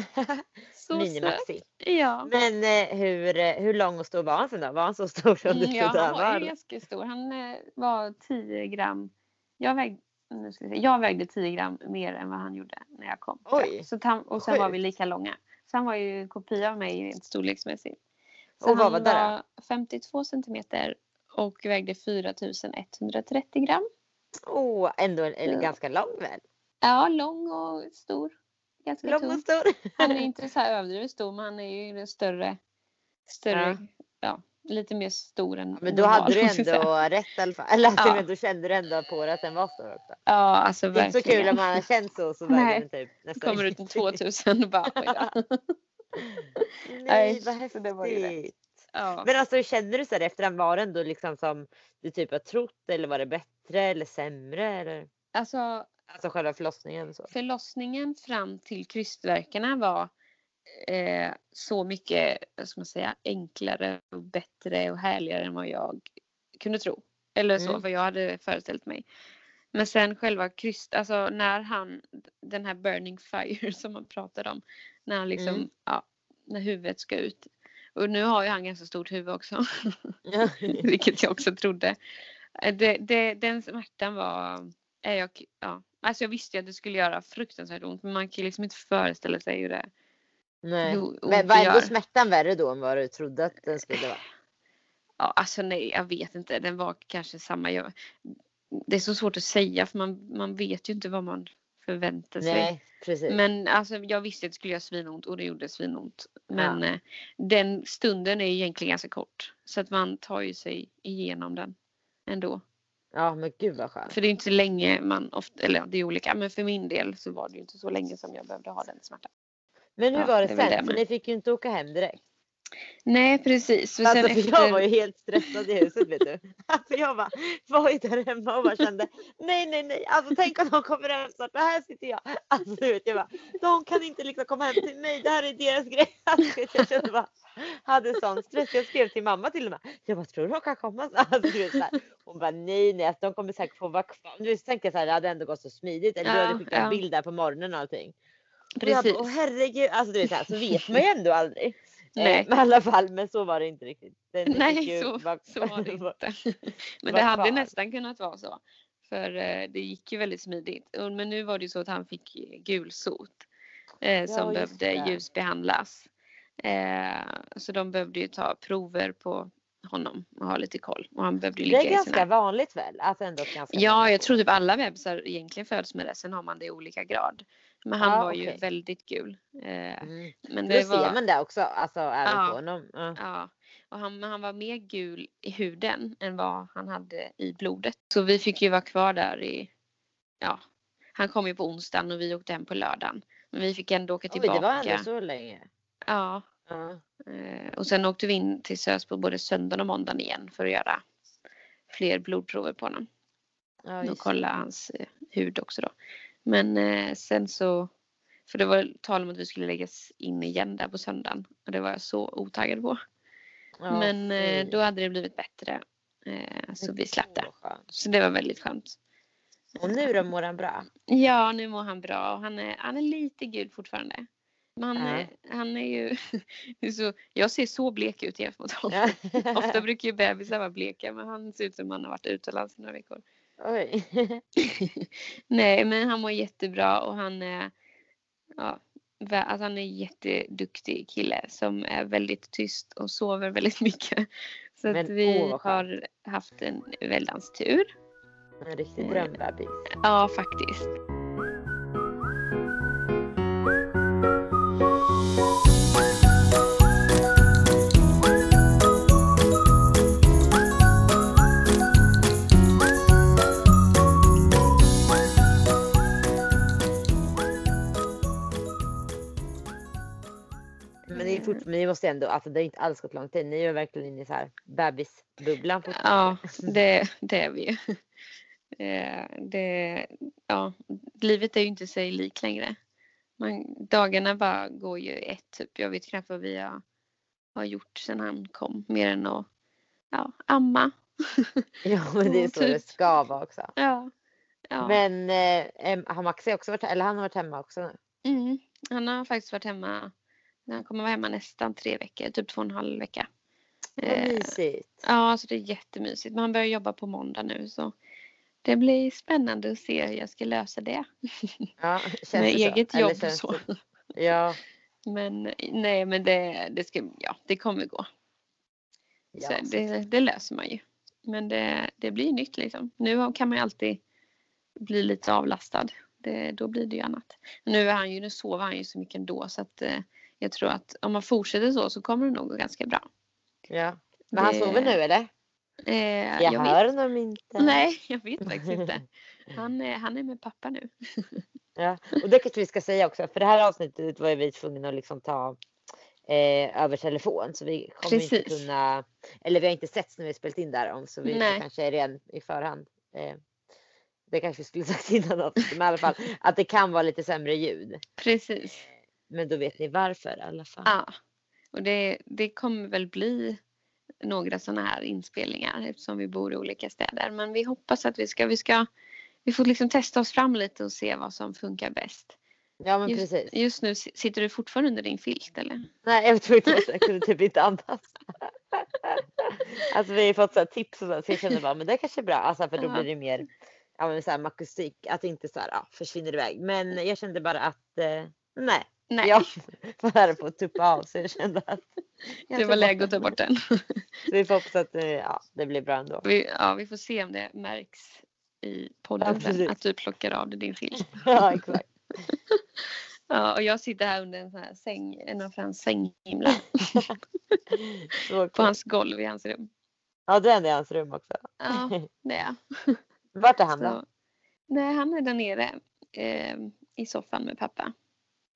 S2: Så.
S1: Mini-Maxi.
S2: Ja.
S1: Men eh, hur, eh, hur lång och stor var han sen då? Var han så stor som du
S2: Mm, ja, han var
S1: var?
S2: ganska stor. Han eh, var 10 gram. Jag vägde, nu ska vi se, jag vägde 10 gram mer än vad han gjorde när jag kom. jag.
S1: Oj,
S2: Så han, och sen var vi lika långa. Så han var ju en kopia av mig rent storleksmässigt. Så
S1: Och vad
S2: han
S1: var det då?
S2: 52 centimeter och vägde 4130 gram.
S1: Åh, ändå en, en
S2: Ja.
S1: ganska lång väl?
S2: Ja, lång och stor. Ganska
S1: Lång
S2: tung.
S1: och stor.
S2: Han är inte så här överdrivet stor men han är ju den större, större
S1: Ja.
S2: ja. lite mer stor än
S1: Men då
S2: normal,
S1: hade du ändå rätt i alla fall. Eller
S2: Ja.
S1: ja. då kände du ändå på att den var stor också.
S2: Ja, alltså
S1: Det är inte så
S2: verkligen.
S1: kul om man har känt så så väger den typ nästan
S2: Kommer ut en
S1: ingenting.
S2: 2000 och bara då.
S1: Nej vad
S2: så det var ju rätt. Ja.
S1: Men alltså känner du så här efterhand var det ändå liksom som du typ har trott eller var det bättre eller sämre? Eller?
S2: Alltså
S1: Alltså själva förlossningen så.
S2: förlossningen fram till krystvärkarna var eh, så mycket ska man säga, enklare och bättre och härligare än vad jag kunde tro. Eller så,
S1: Mm.
S2: vad jag hade föreställt mig. Men sen själva kryss, alltså när han, den här burning fire som man pratade om, när han liksom,
S1: Mm.
S2: ja, när huvudet ska ut. Och nu har ju han ganska stort huvud också, vilket jag också trodde. Eh, Det, det, den smärtan var, är jag, ja, alltså jag visste ju att det skulle göra fruktansvärt ont, men man kan liksom inte föreställa sig hur det
S1: Nej.
S2: hur
S1: Men var ändå smärtan värre då än vad du trodde att den skulle vara?
S2: Ja, alltså nej, jag vet inte. Den var kanske samma. Jag, det är så svårt att säga för man, man vet ju inte vad man förväntar sig.
S1: Nej precis.
S2: Men alltså, jag visste att det skulle göra svinont och det gjorde svinont. Men eh, den stunden är egentligen ganska kort. Så att man tar ju sig igenom den ändå.
S1: Ja men gud vad skönt.
S2: För det är inte så länge man ofta, eller ja, det är olika. Men för min del så var det ju inte så länge som jag behövde ha den smärtan.
S1: Men hur
S2: Ja,
S1: var det
S2: det
S1: sen?
S2: det
S1: För ni fick ju inte åka hem direkt.
S2: Nej precis. För
S1: Alltså,
S2: efter...
S1: Jag var ju helt stressad i huset vet du. Alltså jag bara var ju där hemma och bara kände nej nej nej. Alltså tänk om de kommer hem snart. Här sitter jag. Alltså du vet jag bara de kan inte liksom komma hem till mig. Det här är deras grej. Alltså, jag kände bara hade sån stress. Jag skrev till mamma till och med. Jag bara tror du de kan komma snart? Alltså, du vet, så här. Hon bara nej nej. Alltså, de kommer säkert få vara kvar. Du vet, tänkte jag så här det hade ändå gått så smidigt. Eller du hade skickat
S2: ja.
S1: bild där på morgonen och allting. Och jag
S2: Precis.
S1: bara, Åh herregud. Alltså du vet så, här, så vet man ju ändå aldrig.
S2: Nej.
S1: Men i alla fall, men så var det inte riktigt. Den
S2: Nej, så,
S1: vara-
S2: så var det inte. Men
S1: var
S2: det hade
S1: kvar.
S2: nästan kunnat vara så. För eh, det gick ju väldigt smidigt. Men nu var det ju så att han fick gulsot. Eh, som
S1: just
S2: behövde
S1: det.
S2: ljusbehandlas. Eh, så de behövde ju ta prover på honom och ha lite koll. Och han behövde ju
S1: Det
S2: ligga
S1: är ganska
S2: sina...
S1: vanligt väl? Alltså ändå ganska
S2: Ja, jag tror typ alla bebisar egentligen föds med det. Sen har man det i olika grad. Men han
S1: Ja,
S2: var ju
S1: okej.
S2: väldigt gul. Eh,
S1: Mm.
S2: men det
S1: ser
S2: var...
S1: man det också, alltså även
S2: Ja.
S1: på honom. Ja.
S2: Ja, och han, han var mer gul i huden än vad han hade i blodet. Så vi fick ju vara kvar där i, ja, han kom ju på onsdagen och vi åkte hem på lördagen. Men vi fick ändå åka
S1: Oj,
S2: tillbaka.
S1: det var ändå så länge.
S2: Ja,
S1: Ja.
S2: eh, och sen åkte vi in till Sösbo både söndagen och måndagen igen för att göra fler blodprover på honom.
S1: Ja,
S2: och kolla hans eh, hud också då. Men eh, sen så, för det var tal om att vi skulle läggas in igen där på söndagen. Och det var jag så otaggad på.
S1: Ja,
S2: Men
S1: fy.
S2: då hade det blivit bättre. Så vi slapp det.
S1: Så
S2: det var väldigt skönt.
S1: Och nu då mår han bra?
S2: Ja, nu mår han bra och han är, han är lite gul fortfarande. Men han,
S1: Ja.
S2: är, han är ju... så, jag ser så blek ut jämfört mot honom.
S1: Ja.
S2: Ofta brukar ju bebisar vara bleka men han ser ut som han har varit utomlands i några veckor.
S1: Oj.
S2: Nej, men han mår jättebra och han är, ja, alltså han är en jätteduktig kille som är väldigt tyst och sover väldigt mycket. Så
S1: Men
S2: att vi
S1: åh,
S2: har haft en väldans tur.
S1: En riktig drömbebis.
S2: Ja, faktiskt.
S1: Men det ni måste ändå, alltså det har inte alls gått lång tid. Ni är verkligen inne i så här bebisbubblan
S2: Ja,
S1: fortfarande.
S2: det, det är vi ju. Eh, Det, ja, livet är ju inte sig lik längre. Man, dagarna bara går ju ett typ. Jag vet knappt vad vi har, har gjort sedan han kom. Mer än att ja, amma.
S1: Ja men det är
S2: Ja,
S1: så det
S2: typ.
S1: ska vara också.
S2: Ja. ja.
S1: Men eh, har Maxi också varit, eller han har varit hemma också nu?
S2: Mm. Han har faktiskt varit hemma. Han kommer vara hemma nästan tre veckor. Typ två och en halv vecka.
S1: Vad
S2: Eh,
S1: mysigt.
S2: Ja, så det är jättemysigt. Men han börjar jobba på måndag nu så det blir spännande att se hur jag ska lösa det.
S1: Ja, känns
S2: Med
S1: det så?
S2: eget
S1: Eller
S2: jobb och så.
S1: det- Ja.
S2: Men nej, men det, det, ska, ja, det kommer gå.
S1: ja
S2: Så det, det löser man ju. Men det, det blir nytt liksom. Nu kan man ju alltid bli lite avlastad. Det, då blir det ju annat. Nu, är han ju, nu sover han ju så mycket ändå så att eh, jag tror att om man fortsätter så så kommer det nog gå ganska bra.
S1: ja. Men han
S2: Det-
S1: sover nu eller?
S2: Eh,
S1: Jag,
S2: jag
S1: hör
S2: vet.
S1: honom inte.
S2: Nej, jag vet faktiskt inte. Han är, han är med pappa nu.
S1: Ja. Och det kanske vi ska säga också, för det här avsnittet var vi tvungna att liksom ta eh, över telefon. Så vi kommer inte
S2: Precis.
S1: kunna, eller vi har inte setts när vi spelat in där om så vi
S2: Nej.
S1: kanske är redan i förhand. Eh, det kanske vi skulle sagt innan avsnittet, men i alla fall att det kan vara lite sämre ljud.
S2: Precis.
S1: Men då vet ni varför i alla fall.
S2: Ja. Och det, det kommer väl bli några sådana här inspelningar eftersom vi bor i olika städer. Men vi hoppas att vi ska, vi ska, vi får liksom testa oss fram lite och se vad som funkar bäst.
S1: Ja men
S2: Just,
S1: precis.
S2: just nu si- sitter du fortfarande under din filt eller?
S1: Nej jag tror inte jag kunde typ inte andas. alltså vi har fått så här tips och så, så jag känner bara men det kanske är bra. Alltså för då
S2: Ja.
S1: blir det mer ja, men så här, med akustik. Att det inte så här, ja, försvinner iväg. Men jag kände bara att eh, nej.
S2: Nej,
S1: Jag var här på att tuppa av så jag kände att jag
S2: det var läge att ta bort den.
S1: Vi får hoppas att ja, det blir bra ändå.
S2: Vi, ja, vi får se om det märks i
S1: Ja,
S2: podden sen, att du plockar av dig din filt.
S1: ja exakt.
S2: Ja, och jag sitter här under en sån här säng, en av Frans sänghimlar på hans golv i hans rum.
S1: Ja du är i hans rum också.
S2: Ja, det är jag.
S1: Vart är han då?
S2: Så, nej, han är där nere eh, i soffan med pappa.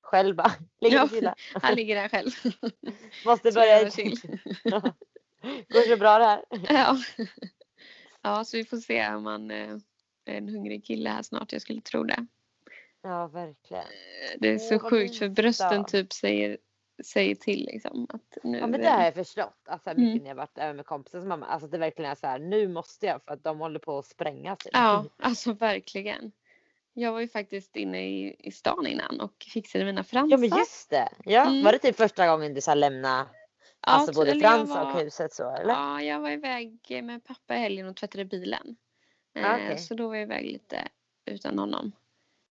S1: Själv bara? Ligger
S2: Ja. Han ligger där själv.
S1: Måste börja. Går så bra det här?
S2: Ja. ja, så vi får se om han eh, är en hungrig kille här snart. Jag skulle tro det.
S1: Ja verkligen.
S2: Det är så
S1: vad
S2: sjukt för brösten typ säger, säger till liksom. Att nu,
S1: Ja men det har jag förstått. Alltså mycket
S2: Mm.
S1: när jag varit även med kompisar som mamma. Alltså det verkligen är så här. Nu måste jag för att de håller på att spränga sig.
S2: Ja, alltså verkligen. Jag var ju faktiskt inne i, i stan innan och fixade mina fransar.
S1: Ja men just det. Ja,
S2: Mm.
S1: Var det typ första gången du så här lämna
S2: Ja,
S1: alltså både
S2: eller jag
S1: Frans
S2: var-
S1: och huset så eller?
S2: Ja, jag var iväg med pappa i helgen och tvättade bilen.
S1: Ah,
S2: Eh. Så då var jag iväg lite utan honom.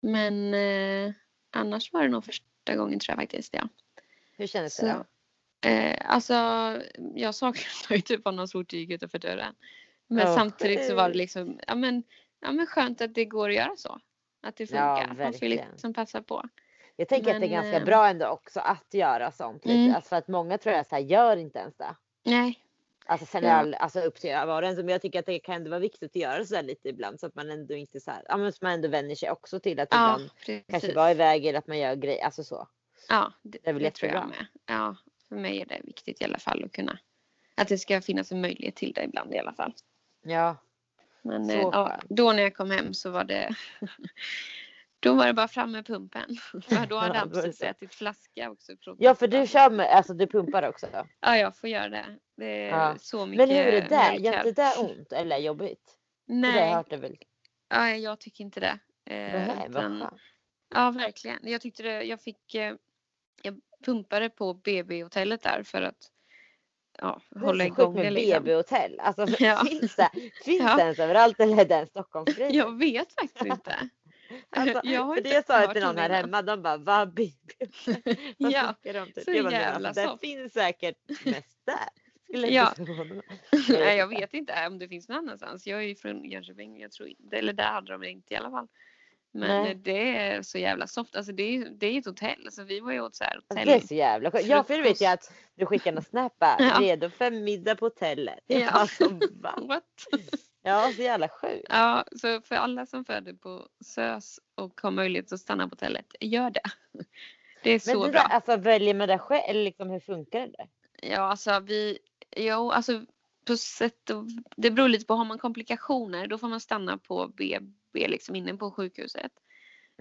S2: Men eh, annars var det nog första gången tror jag faktiskt. Ja.
S1: Hur kändes
S2: Så,
S1: det då?
S2: eh, alltså jag saknade ju typ honom så fort jag gick utanför dörren. Men
S1: Ja,
S2: samtidigt så var det liksom ja, men, ja, men skönt att det går att göra så. Att det funkar.
S1: Ja,
S2: Man får liksom passa på.
S1: Jag tänker att det är
S2: men,
S1: ganska
S2: eh,
S1: bra ändå också att göra sånt. Lite.
S2: Mm.
S1: Alltså för att många tror jag så här, gör inte ens det.
S2: Nej,
S1: Alltså sen är
S2: Ja.
S1: all, alltså upp till var och en. Men jag tycker att det kan ändå vara viktigt att göra så här lite ibland. Så att man ändå inte så här, ja men så man ändå vänjer sig också till att
S2: ja
S1: ibland
S2: precis.
S1: kanske vara iväg eller att man gör grejer. Alltså så.
S2: Ja, det,
S1: Det
S2: det tror jag med. Ja, för mig är det viktigt i alla fall att kunna att det ska finnas en möjlighet till det ibland i alla fall.
S1: Ja.
S2: Men
S1: Så
S2: eh, ja, då när jag kom hem så var det då var det bara fram med pumpen. För då hade han
S1: då
S2: precis ätit flaska också.
S1: ja för du kör med, alltså du pumpar också.
S2: Ja, jag får göra det. Det är
S1: Ja.
S2: så mycket
S1: Men hur är det där? Gör inte det ont eller jobbigt? För det har jag
S2: Nej,
S1: hört det väl.
S2: ja, jag tycker inte det. Eh,
S1: Nej,
S2: utan-. Ja, verkligen. Jag tyckte det, jag fick, eh, jag pumpade på BB-hotellet där för att ja,
S1: Det
S2: hålla igång
S1: med
S2: det liksom.
S1: BB-hotell. Alltså
S2: Ja.
S1: finns det, finns
S2: Ja.
S1: det ens överallt eller är det en Stockholmsgrej?
S2: Jag vet faktiskt inte.
S1: Alltså,
S2: jag har
S1: för det sa jag till någon här
S2: det innan.
S1: hemma. De bara va BB? Vad
S2: Ja,
S1: de
S2: så
S1: Jag bara, "Nej,
S2: jävla
S1: alltså, det
S2: soft."
S1: finns säkert mest där.
S2: Ja. Nej, jag vet inte om det finns någon annanstans. Jag är ju från Jönköping. Jag tror inte, eller där hade de det inte i alla fall. Men
S1: Nej.
S2: det är så jävla soft. Alltså det är, det är ett hotell. Så vi var ju åt så här
S1: Alltså,
S2: hotell.
S1: det är så jävla skönt. Ja för det vet
S2: Frukost.
S1: att du skickade en snap.
S2: Ja.
S1: Redo för middag på hotellet.
S2: Ja.
S1: Alltså?
S2: What?
S1: Ja så jävla sjukt.
S2: Ja, så för alla som föder på SÖS och har möjlighet att stanna på hotellet, gör det. Det är
S1: Men
S2: så
S1: det
S2: bra.
S1: där, alltså väljer man det själv eller liksom hur funkar det där?
S2: Ja, alltså vi, jo, alltså på sätt och, det beror lite på, har man komplikationer då får man stanna på BB liksom inne på sjukhuset.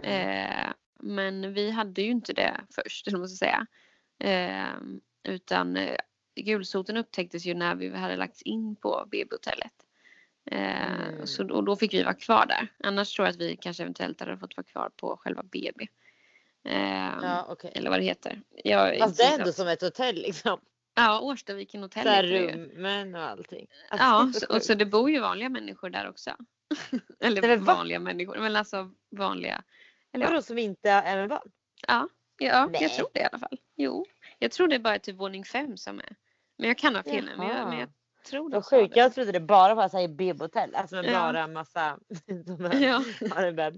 S2: Eh, men vi hade ju inte det först, eller ska säga. Eh, utan eh, gulsoten upptäcktes ju när vi hade lagts in på BB-hotellet. Eh,
S1: Mm.
S2: så, och då fick vi vara kvar där. Annars tror jag att vi kanske eventuellt hade fått vara kvar på själva BB. Eh,
S1: Ja okej.
S2: Eller vad det heter. Jag,
S1: Fast det är ändå som ett hotell liksom.
S2: Ja, Årstaviken hotell ju.
S1: rummen och allting. Alltså,
S2: Ja,
S1: är
S2: så, och så det bor ju vanliga människor där också. eller
S1: Nej, men va?
S2: vanliga människor, men alltså vanliga. Eller
S1: Vadå som inte är med barn?
S2: ja, ja
S1: Nej.
S2: jag tror det i alla fall. Jo, jag tror det är bara typ våning fem som är. Men jag kan ha fel nu, men jag, men jag tror de
S1: sjukt. Jag trodde det bara var såhär BB-hotell. Alltså med
S2: Ja.
S1: bara massa som är-
S2: Ja,
S1: en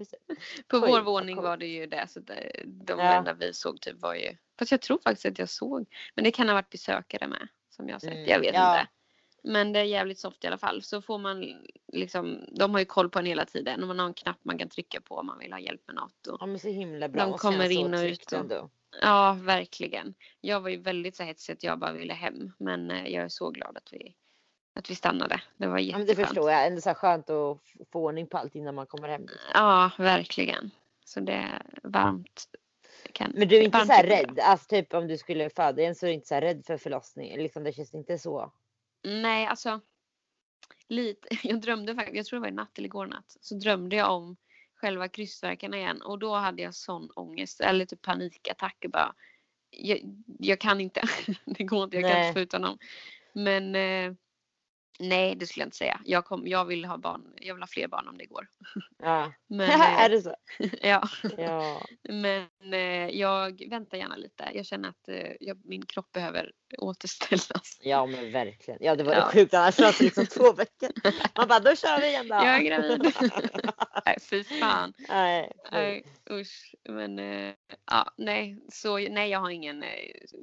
S2: på
S1: Oj,
S2: vår våning var det ju det. Så det, de
S1: Ja.
S2: enda vi såg typ var ju. Fast jag tror faktiskt att jag såg. Men det kan ha varit besökare med. Som jag har sett.
S1: Mm,
S2: Jag vet
S1: ja.
S2: inte. Men det är jävligt soft i alla fall. Så får man liksom, de har ju koll på en hela tiden. Och man har en knapp man kan trycka på om man vill ha hjälp med något. Och,
S1: Ja men så himla bra.
S2: De kommer in och ut och- ja, verkligen. Jag var ju väldigt så hetsig att jag bara ville hem. Men eh, jag är så glad att vi, att vi stannade. Det var
S1: Ja men det
S2: jätteskönt.
S1: förstår jag. Ändå så skönt att få ordning på allt innan man kommer hem.
S2: Ja, verkligen. Så det är varmt. Kan,
S1: Men du är inte så rädd? Alltså typ om du skulle föda igen så är du inte så här rädd för förlossning? Liksom det känns inte så.
S2: Nej, alltså. Lite. Jag drömde faktiskt, jag tror det var i natt eller igår natt. Så drömde jag om själva krystvärkarna igen. Och då hade jag sån ångest. Eller typ panikattack. Bara, jag, jag kan inte. Det går inte. Jag kan
S1: Nej.
S2: inte få ut honom. Men eh, nej, det skulle jag inte säga. Jag, kom, jag vill ha barn. Jag vill ha fler barn om det går.
S1: Ja.
S2: Men,
S1: är
S2: eh,
S1: det så?
S2: ja.
S1: Ja.
S2: Men eh, jag väntar gärna lite. Jag känner att eh, jag, min kropp behöver återställas.
S1: ja men verkligen. Ja det var
S2: Ja.
S1: sjukt annars var det liksom två veckor. Man bara då kör vi igen då.
S2: Jag är gravid. Nej, fy fan.
S1: Nej.
S2: Nej, usch. Men ja, nej. Så nej, jag har ingen.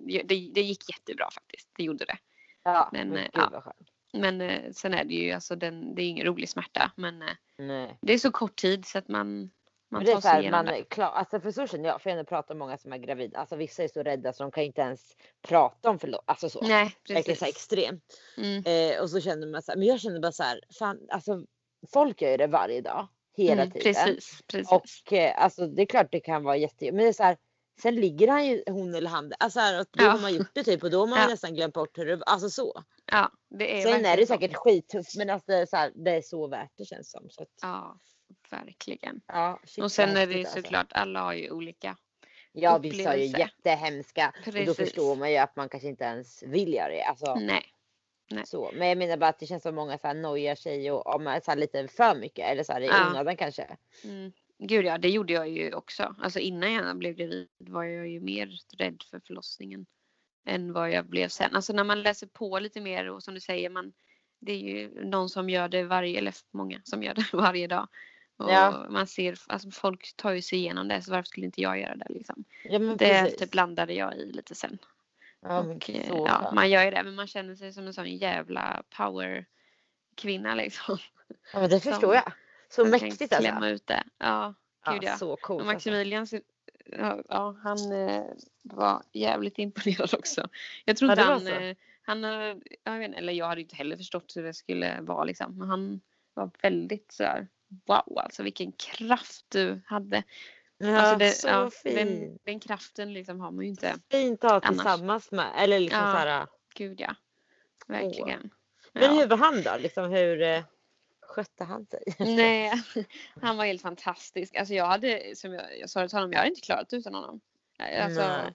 S2: Det, det gick jättebra faktiskt. Det gjorde det.
S1: Ja
S2: Men,
S1: men, gud
S2: ja. Men eh, sen är det ju alltså den, det är ingen rolig smärta. Men eh, det är så kort tid så att man, man
S1: det är så här, man är klar, alltså för så känner jag, för jag pratat med många som är gravida, alltså vissa är så rädda så de kan inte ens prata om förlossning, alltså så.
S2: Nej,
S1: Verkligen så här
S2: precis.
S1: extremt.
S2: Mm.
S1: Eh, och så känner man så här, men jag känner bara så här, fan alltså folk gör ju det varje dag, hela
S2: Mm,
S1: tiden.
S2: precis, precis.
S1: Och eh, alltså det är klart det kan vara jättejobbigt, men det är så här, sen ligger han ju, hon eller han, alltså här, då
S2: Ja.
S1: har man gjort det typ och då har man
S2: Ja.
S1: nästan glömt bort hur det alltså så.
S2: ja, det är
S1: Sen är det säkert skittufft men alltså det är, så här, det är så värt det känns som. Så att,
S2: Ja, verkligen.
S1: ja,
S2: Och sen är det
S1: alltså.
S2: såklart, alla har ju olika.
S1: Ja vissa är ju jättehemska och då
S2: Precis.
S1: förstår man ju att man kanske inte ens vill göra det. Alltså,
S2: Nej. nej.
S1: så. Men jag menar bara att det känns som många så här nojar sig och om så här lite för mycket eller så här i
S2: Ja.
S1: onödan kanske.
S2: Mm. Gud ja, det gjorde jag ju också. Alltså innan jag blev gravid var jag ju mer rädd för förlossningen än vad jag blev sen. Alltså när man läser på lite mer och som du säger, man, det är ju någon som gör det varje, eller många som gör det varje dag. Och
S1: Ja.
S2: man ser, alltså folk tar ju sig igenom det så varför skulle inte jag göra det liksom.
S1: Ja
S2: Det
S1: precis.
S2: typ landade jag i lite sen.
S1: ja,
S2: och, eh, ja, man gör ju det men man känner sig som en sån jävla power kvinna liksom.
S1: ja men det
S2: som-
S1: förstår jag. Så
S2: kan
S1: mäktigt alltså.
S2: Klämma ut det. Ja, gud
S1: Ja,
S2: ja.
S1: så coolt.
S2: Och
S1: Alltså.
S2: Maximilian, ja, han eh, var jävligt imponerad också. Jag tror inte han,
S1: så.
S2: eh, han, eh, jag vet, eller jag hade inte heller förstått hur det skulle vara liksom. Men han var väldigt så här, wow alltså vilken kraft du hade.
S1: Ja,
S2: Alltså det,
S1: så
S2: ja,
S1: fint.
S2: den, den kraften liksom har man ju inte.
S1: Fint att ha
S2: annars.
S1: tillsammans med. Eller liksom
S2: Ja.
S1: så här.
S2: Gud ja. Verkligen.
S1: Men
S2: Ja.
S1: hur var han då? Liksom hur skötte han sig?
S2: Nej, han var helt fantastisk. Alltså jag hade, som jag, jag sa till honom, jag hade inte klarat utan honom. Alltså,
S1: Nej.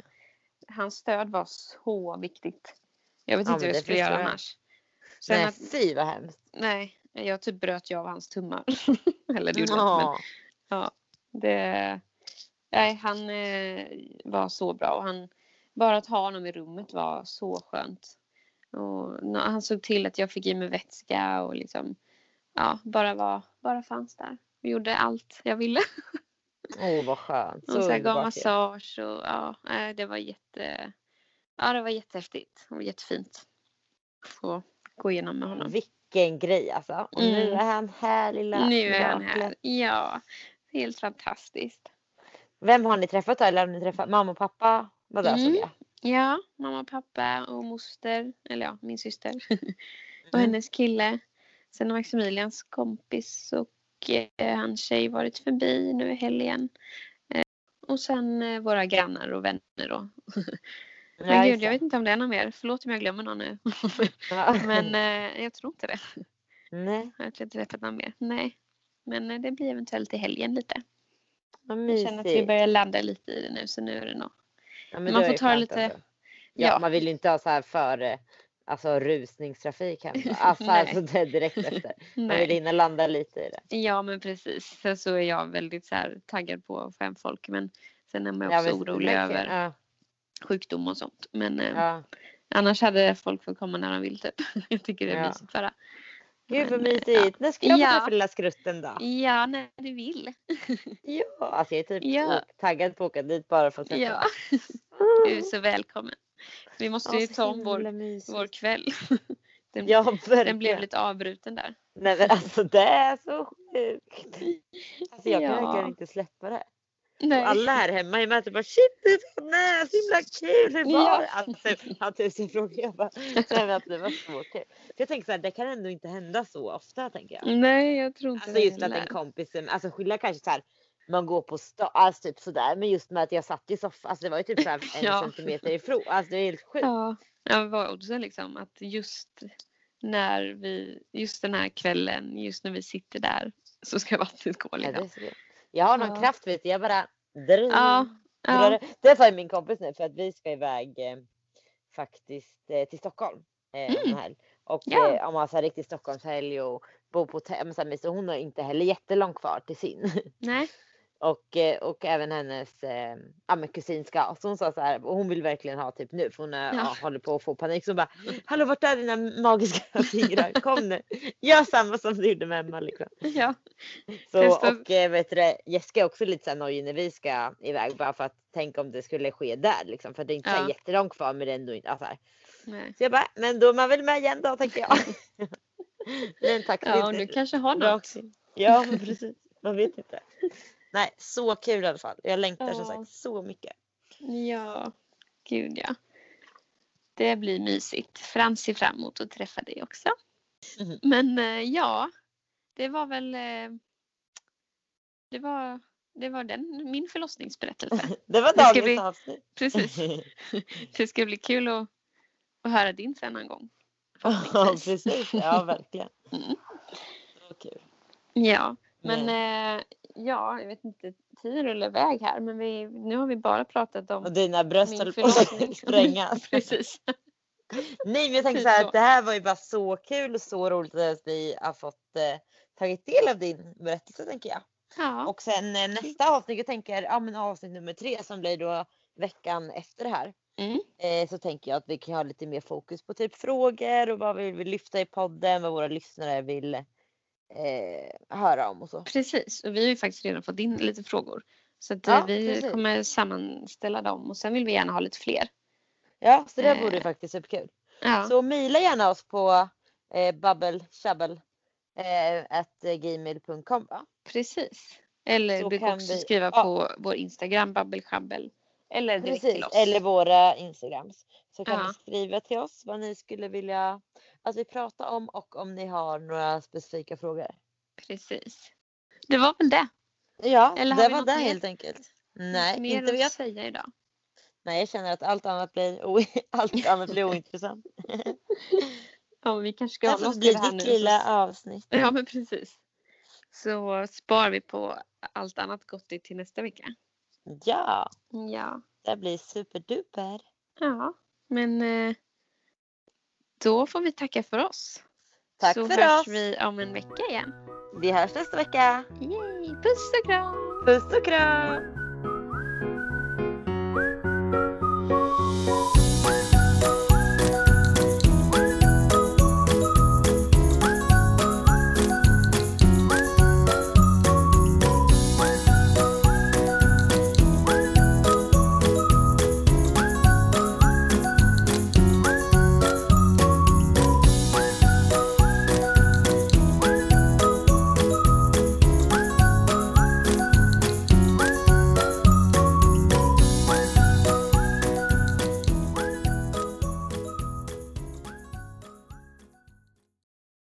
S2: hans stöd var så viktigt. Jag vet
S1: Ja,
S2: inte hur jag skulle göra
S1: jag.
S2: annars. Sen
S1: Nej
S2: att,
S1: fy vad hemskt.
S2: nej, jag typ bröt ju av hans tummar. Eller det gjorde jag inte, men
S1: Ja.
S2: det, nej, han eh, var så bra och han, bara att ha honom i rummet var så skönt. Och han såg till att jag fick i mig vätska och liksom, ja, bara var, bara fanns där. Och gjorde allt jag ville.
S1: Åh vad skönt.
S2: Och så gav massage och ja, det var jätte, ja det var jättehäftigt och jättefint. att Få gå igenom med honom.
S1: Vilken grej alltså. Och nu
S2: Mm.
S1: är han här lilla
S2: Nu är han här. Ja, helt fantastiskt.
S1: Vem har ni träffat då? Eller har ni träffat mamma och pappa? Vadå
S2: Mm.
S1: såg jag?
S2: Ja, mamma, pappa och moster, eller ja, min syster och
S1: Mm.
S2: hennes kille. Sen har Maximilians kompis och eh, hans tjej varit förbi nu i helgen. Eh, och sen eh, våra grannar och vänner då. Men gud, jag vet inte om det är någon mer. Förlåt om jag glömmer någon nu. Men jag tror inte det.
S1: Nej,
S2: Jag har inte träffat någon mer. Nej. Men det blir eventuellt i helgen lite.
S1: vad
S2: Jag känner att vi
S1: mysigt.
S2: börjar landa lite i det nu så nu är det nog.
S1: Ja,
S2: man får ta det lite-.
S1: Ja,
S2: Ja.
S1: man vill ju inte ha så här före alltså rusningstrafik hem. Alltså, alltså det direkt efter. Man vill hinna landa lite i det.
S2: Ja men precis. Sen så är jag väldigt så här, taggad på att få hem folk. Men sen är man
S1: Ja,
S2: också
S1: men
S2: orolig
S1: verkligen.
S2: över
S1: Ja,
S2: sjukdom och sånt. Men eh,
S1: ja.
S2: annars hade folk fått komma när de vill typ. Jag tycker det är
S1: Ja.
S2: mysigt bara.
S1: Gud vad
S2: eh,
S1: mysigt. När ska jag få
S2: Ja.
S1: träffa lilla skrutten då?
S2: Ja, när du vill.
S1: Ja, alltså jag är typ
S2: Ja.
S1: taggad på att åka dit bara för att träffa
S2: Ja, du är så välkommen. Vi måste ju ta om vår, vår kväll. Den,
S1: Ja,
S2: den blev lite avbruten där.
S1: Nej men alltså det är så sjukt. Alltså jag kan
S2: Ja.
S1: verkligen inte släppa det.
S2: Nej.
S1: Och alla här hemma är med och bara shit det är så, himla kul. Hur var det? Alltså, jag har tusen frågor. Jag bara, nej men alltså, det var så kul. För jag tänker så här, det kan ändå inte hända så ofta tänker jag.
S2: Nej, jag tror inte
S1: Alltså
S2: det
S1: just att
S2: heller.
S1: en kompis, alltså skilja kanske så här man går på stan, alltså typ sådär. Men just med att jag satt i soffan, alltså det var ju typ en
S2: Ja.
S1: centimeter ifrån. Alltså det är helt sjukt.
S2: Ja, ja vad var oddsen liksom? Att just när vi, just den här kvällen, just när vi sitter där så ska vattnet gå
S1: Ja, det,
S2: liksom.
S1: kul. jag har någon
S2: Ja.
S1: kraft vet du, jag bara drar,
S2: Ja, ja,
S1: det. Sa ju min kompis nu för att vi ska iväg eh, faktiskt eh, till Stockholm eh,
S2: Mm.
S1: Och
S2: Ja.
S1: eh, om man har riktig Stockholmshelg och bo på hotell. Men så hon har inte heller jättelångt kvar till sin.
S2: nej,
S1: Och, eh, och även hennes eh, ja, men kusin ska. Så hon sa så här, och hon vill verkligen ha typ nu för hon är,
S2: Ja.
S1: ja. håller på att få panik. Så hon bara, hallå vart är dina magiska fingrar? Kom nu. Gör samma som du gjorde med Emma liksom.
S2: ja,
S1: Så, och eh, vet du, Jessica är också lite så här nojig när vi ska iväg bara för att tänka om det skulle ske där liksom. För det är inte så
S2: Ja.
S1: jättelångt kvar men det är ändå inte, ja, så, här.
S2: nej.
S1: så jag bara, men då är man väl med igen då tänker jag. men tack
S2: Ja, du kanske har något.
S1: Ja precis, man vet inte. Nej, så kul i alla fall. Jag längtar som
S2: Ja.
S1: sagt så mycket.
S2: Ja, gud ja. Det blir mysigt. Frans ser fram emot att träffa dig också.
S1: Mhm.
S2: Men eh, ja, det var väl eh, det var, det var den, min förlossningsberättelse.
S1: Det var
S2: Det
S1: dagens
S2: bli-
S1: avsnitt.
S2: Precis. Det ska bli kul att, att höra din sen en gång.
S1: ja precis, ja verkligen.
S2: Mm.
S1: Så kul.
S2: Ja, men
S1: Men-
S2: eh, ja, jag vet inte, tiden rullar iväg här men vi, nu har vi bara pratat
S1: Och
S2: om
S1: dina bröst höll på att sprängas.
S2: Precis.
S1: Nej men jag tänker
S2: Typ
S1: så här att det här var ju bara så kul och så roligt att vi har fått eh, tagit del av din berättelse tänker jag.
S2: Ja,
S1: Och sen eh, nästa avsnitt, jag tänker ja men avsnitt nummer tre som blir då veckan efter det här.
S2: mm,
S1: Eh, så tänker jag att vi kan ha lite mer fokus på typ frågor och vad vi vill lyfta i podden, vad våra lyssnare vill eh, höra om och så.
S2: precis. Och vi har ju faktiskt redan fått in lite frågor. Så att,
S1: Ja,
S2: eh, vi
S1: precis.
S2: kommer sammanställa dem och sen vill vi gärna ha lite fler.
S1: Ja, så det
S2: Eh.
S1: vore faktiskt superkul.
S2: Ja,
S1: Så mejla gärna oss på eh, babbeltjabbel eh,
S2: precis. Eller
S1: Så
S2: du kan också
S1: vi-
S2: skriva
S1: ja.
S2: på vår Instagram babbelsjabbel. Eller direkt
S1: Precis,
S2: till oss.
S1: eller våra Instagrams. Så kan
S2: Ja.
S1: ni skriva till oss vad ni skulle vilja att vi pratar om och om ni har några specifika frågor.
S2: Precis. Det var väl det.
S1: Ja,
S2: Eller
S1: det var det
S2: mer?
S1: helt enkelt. Nej,
S2: mer
S1: inte
S2: att
S1: vet.
S2: säga idag.
S1: Nej, jag känner att allt annat blir, o- allt annat blir ointressant.
S2: Ja, vi kanske ska hålla oss till det här
S1: ditt
S2: nu.
S1: lilla
S2: så-
S1: avsnitt.
S2: Ja, men precis. Så spar vi på allt annat gottigt till nästa vecka.
S1: Ja,
S2: Ja.
S1: det blir superduper.
S2: Ja, men eh, då får vi tacka för oss.
S1: Tack
S2: så
S1: för
S2: hörs
S1: oss.
S2: vi om en vecka igen.
S1: Vi hörs nästa vecka.
S2: Yay, puss och kram!
S1: Puss och kram!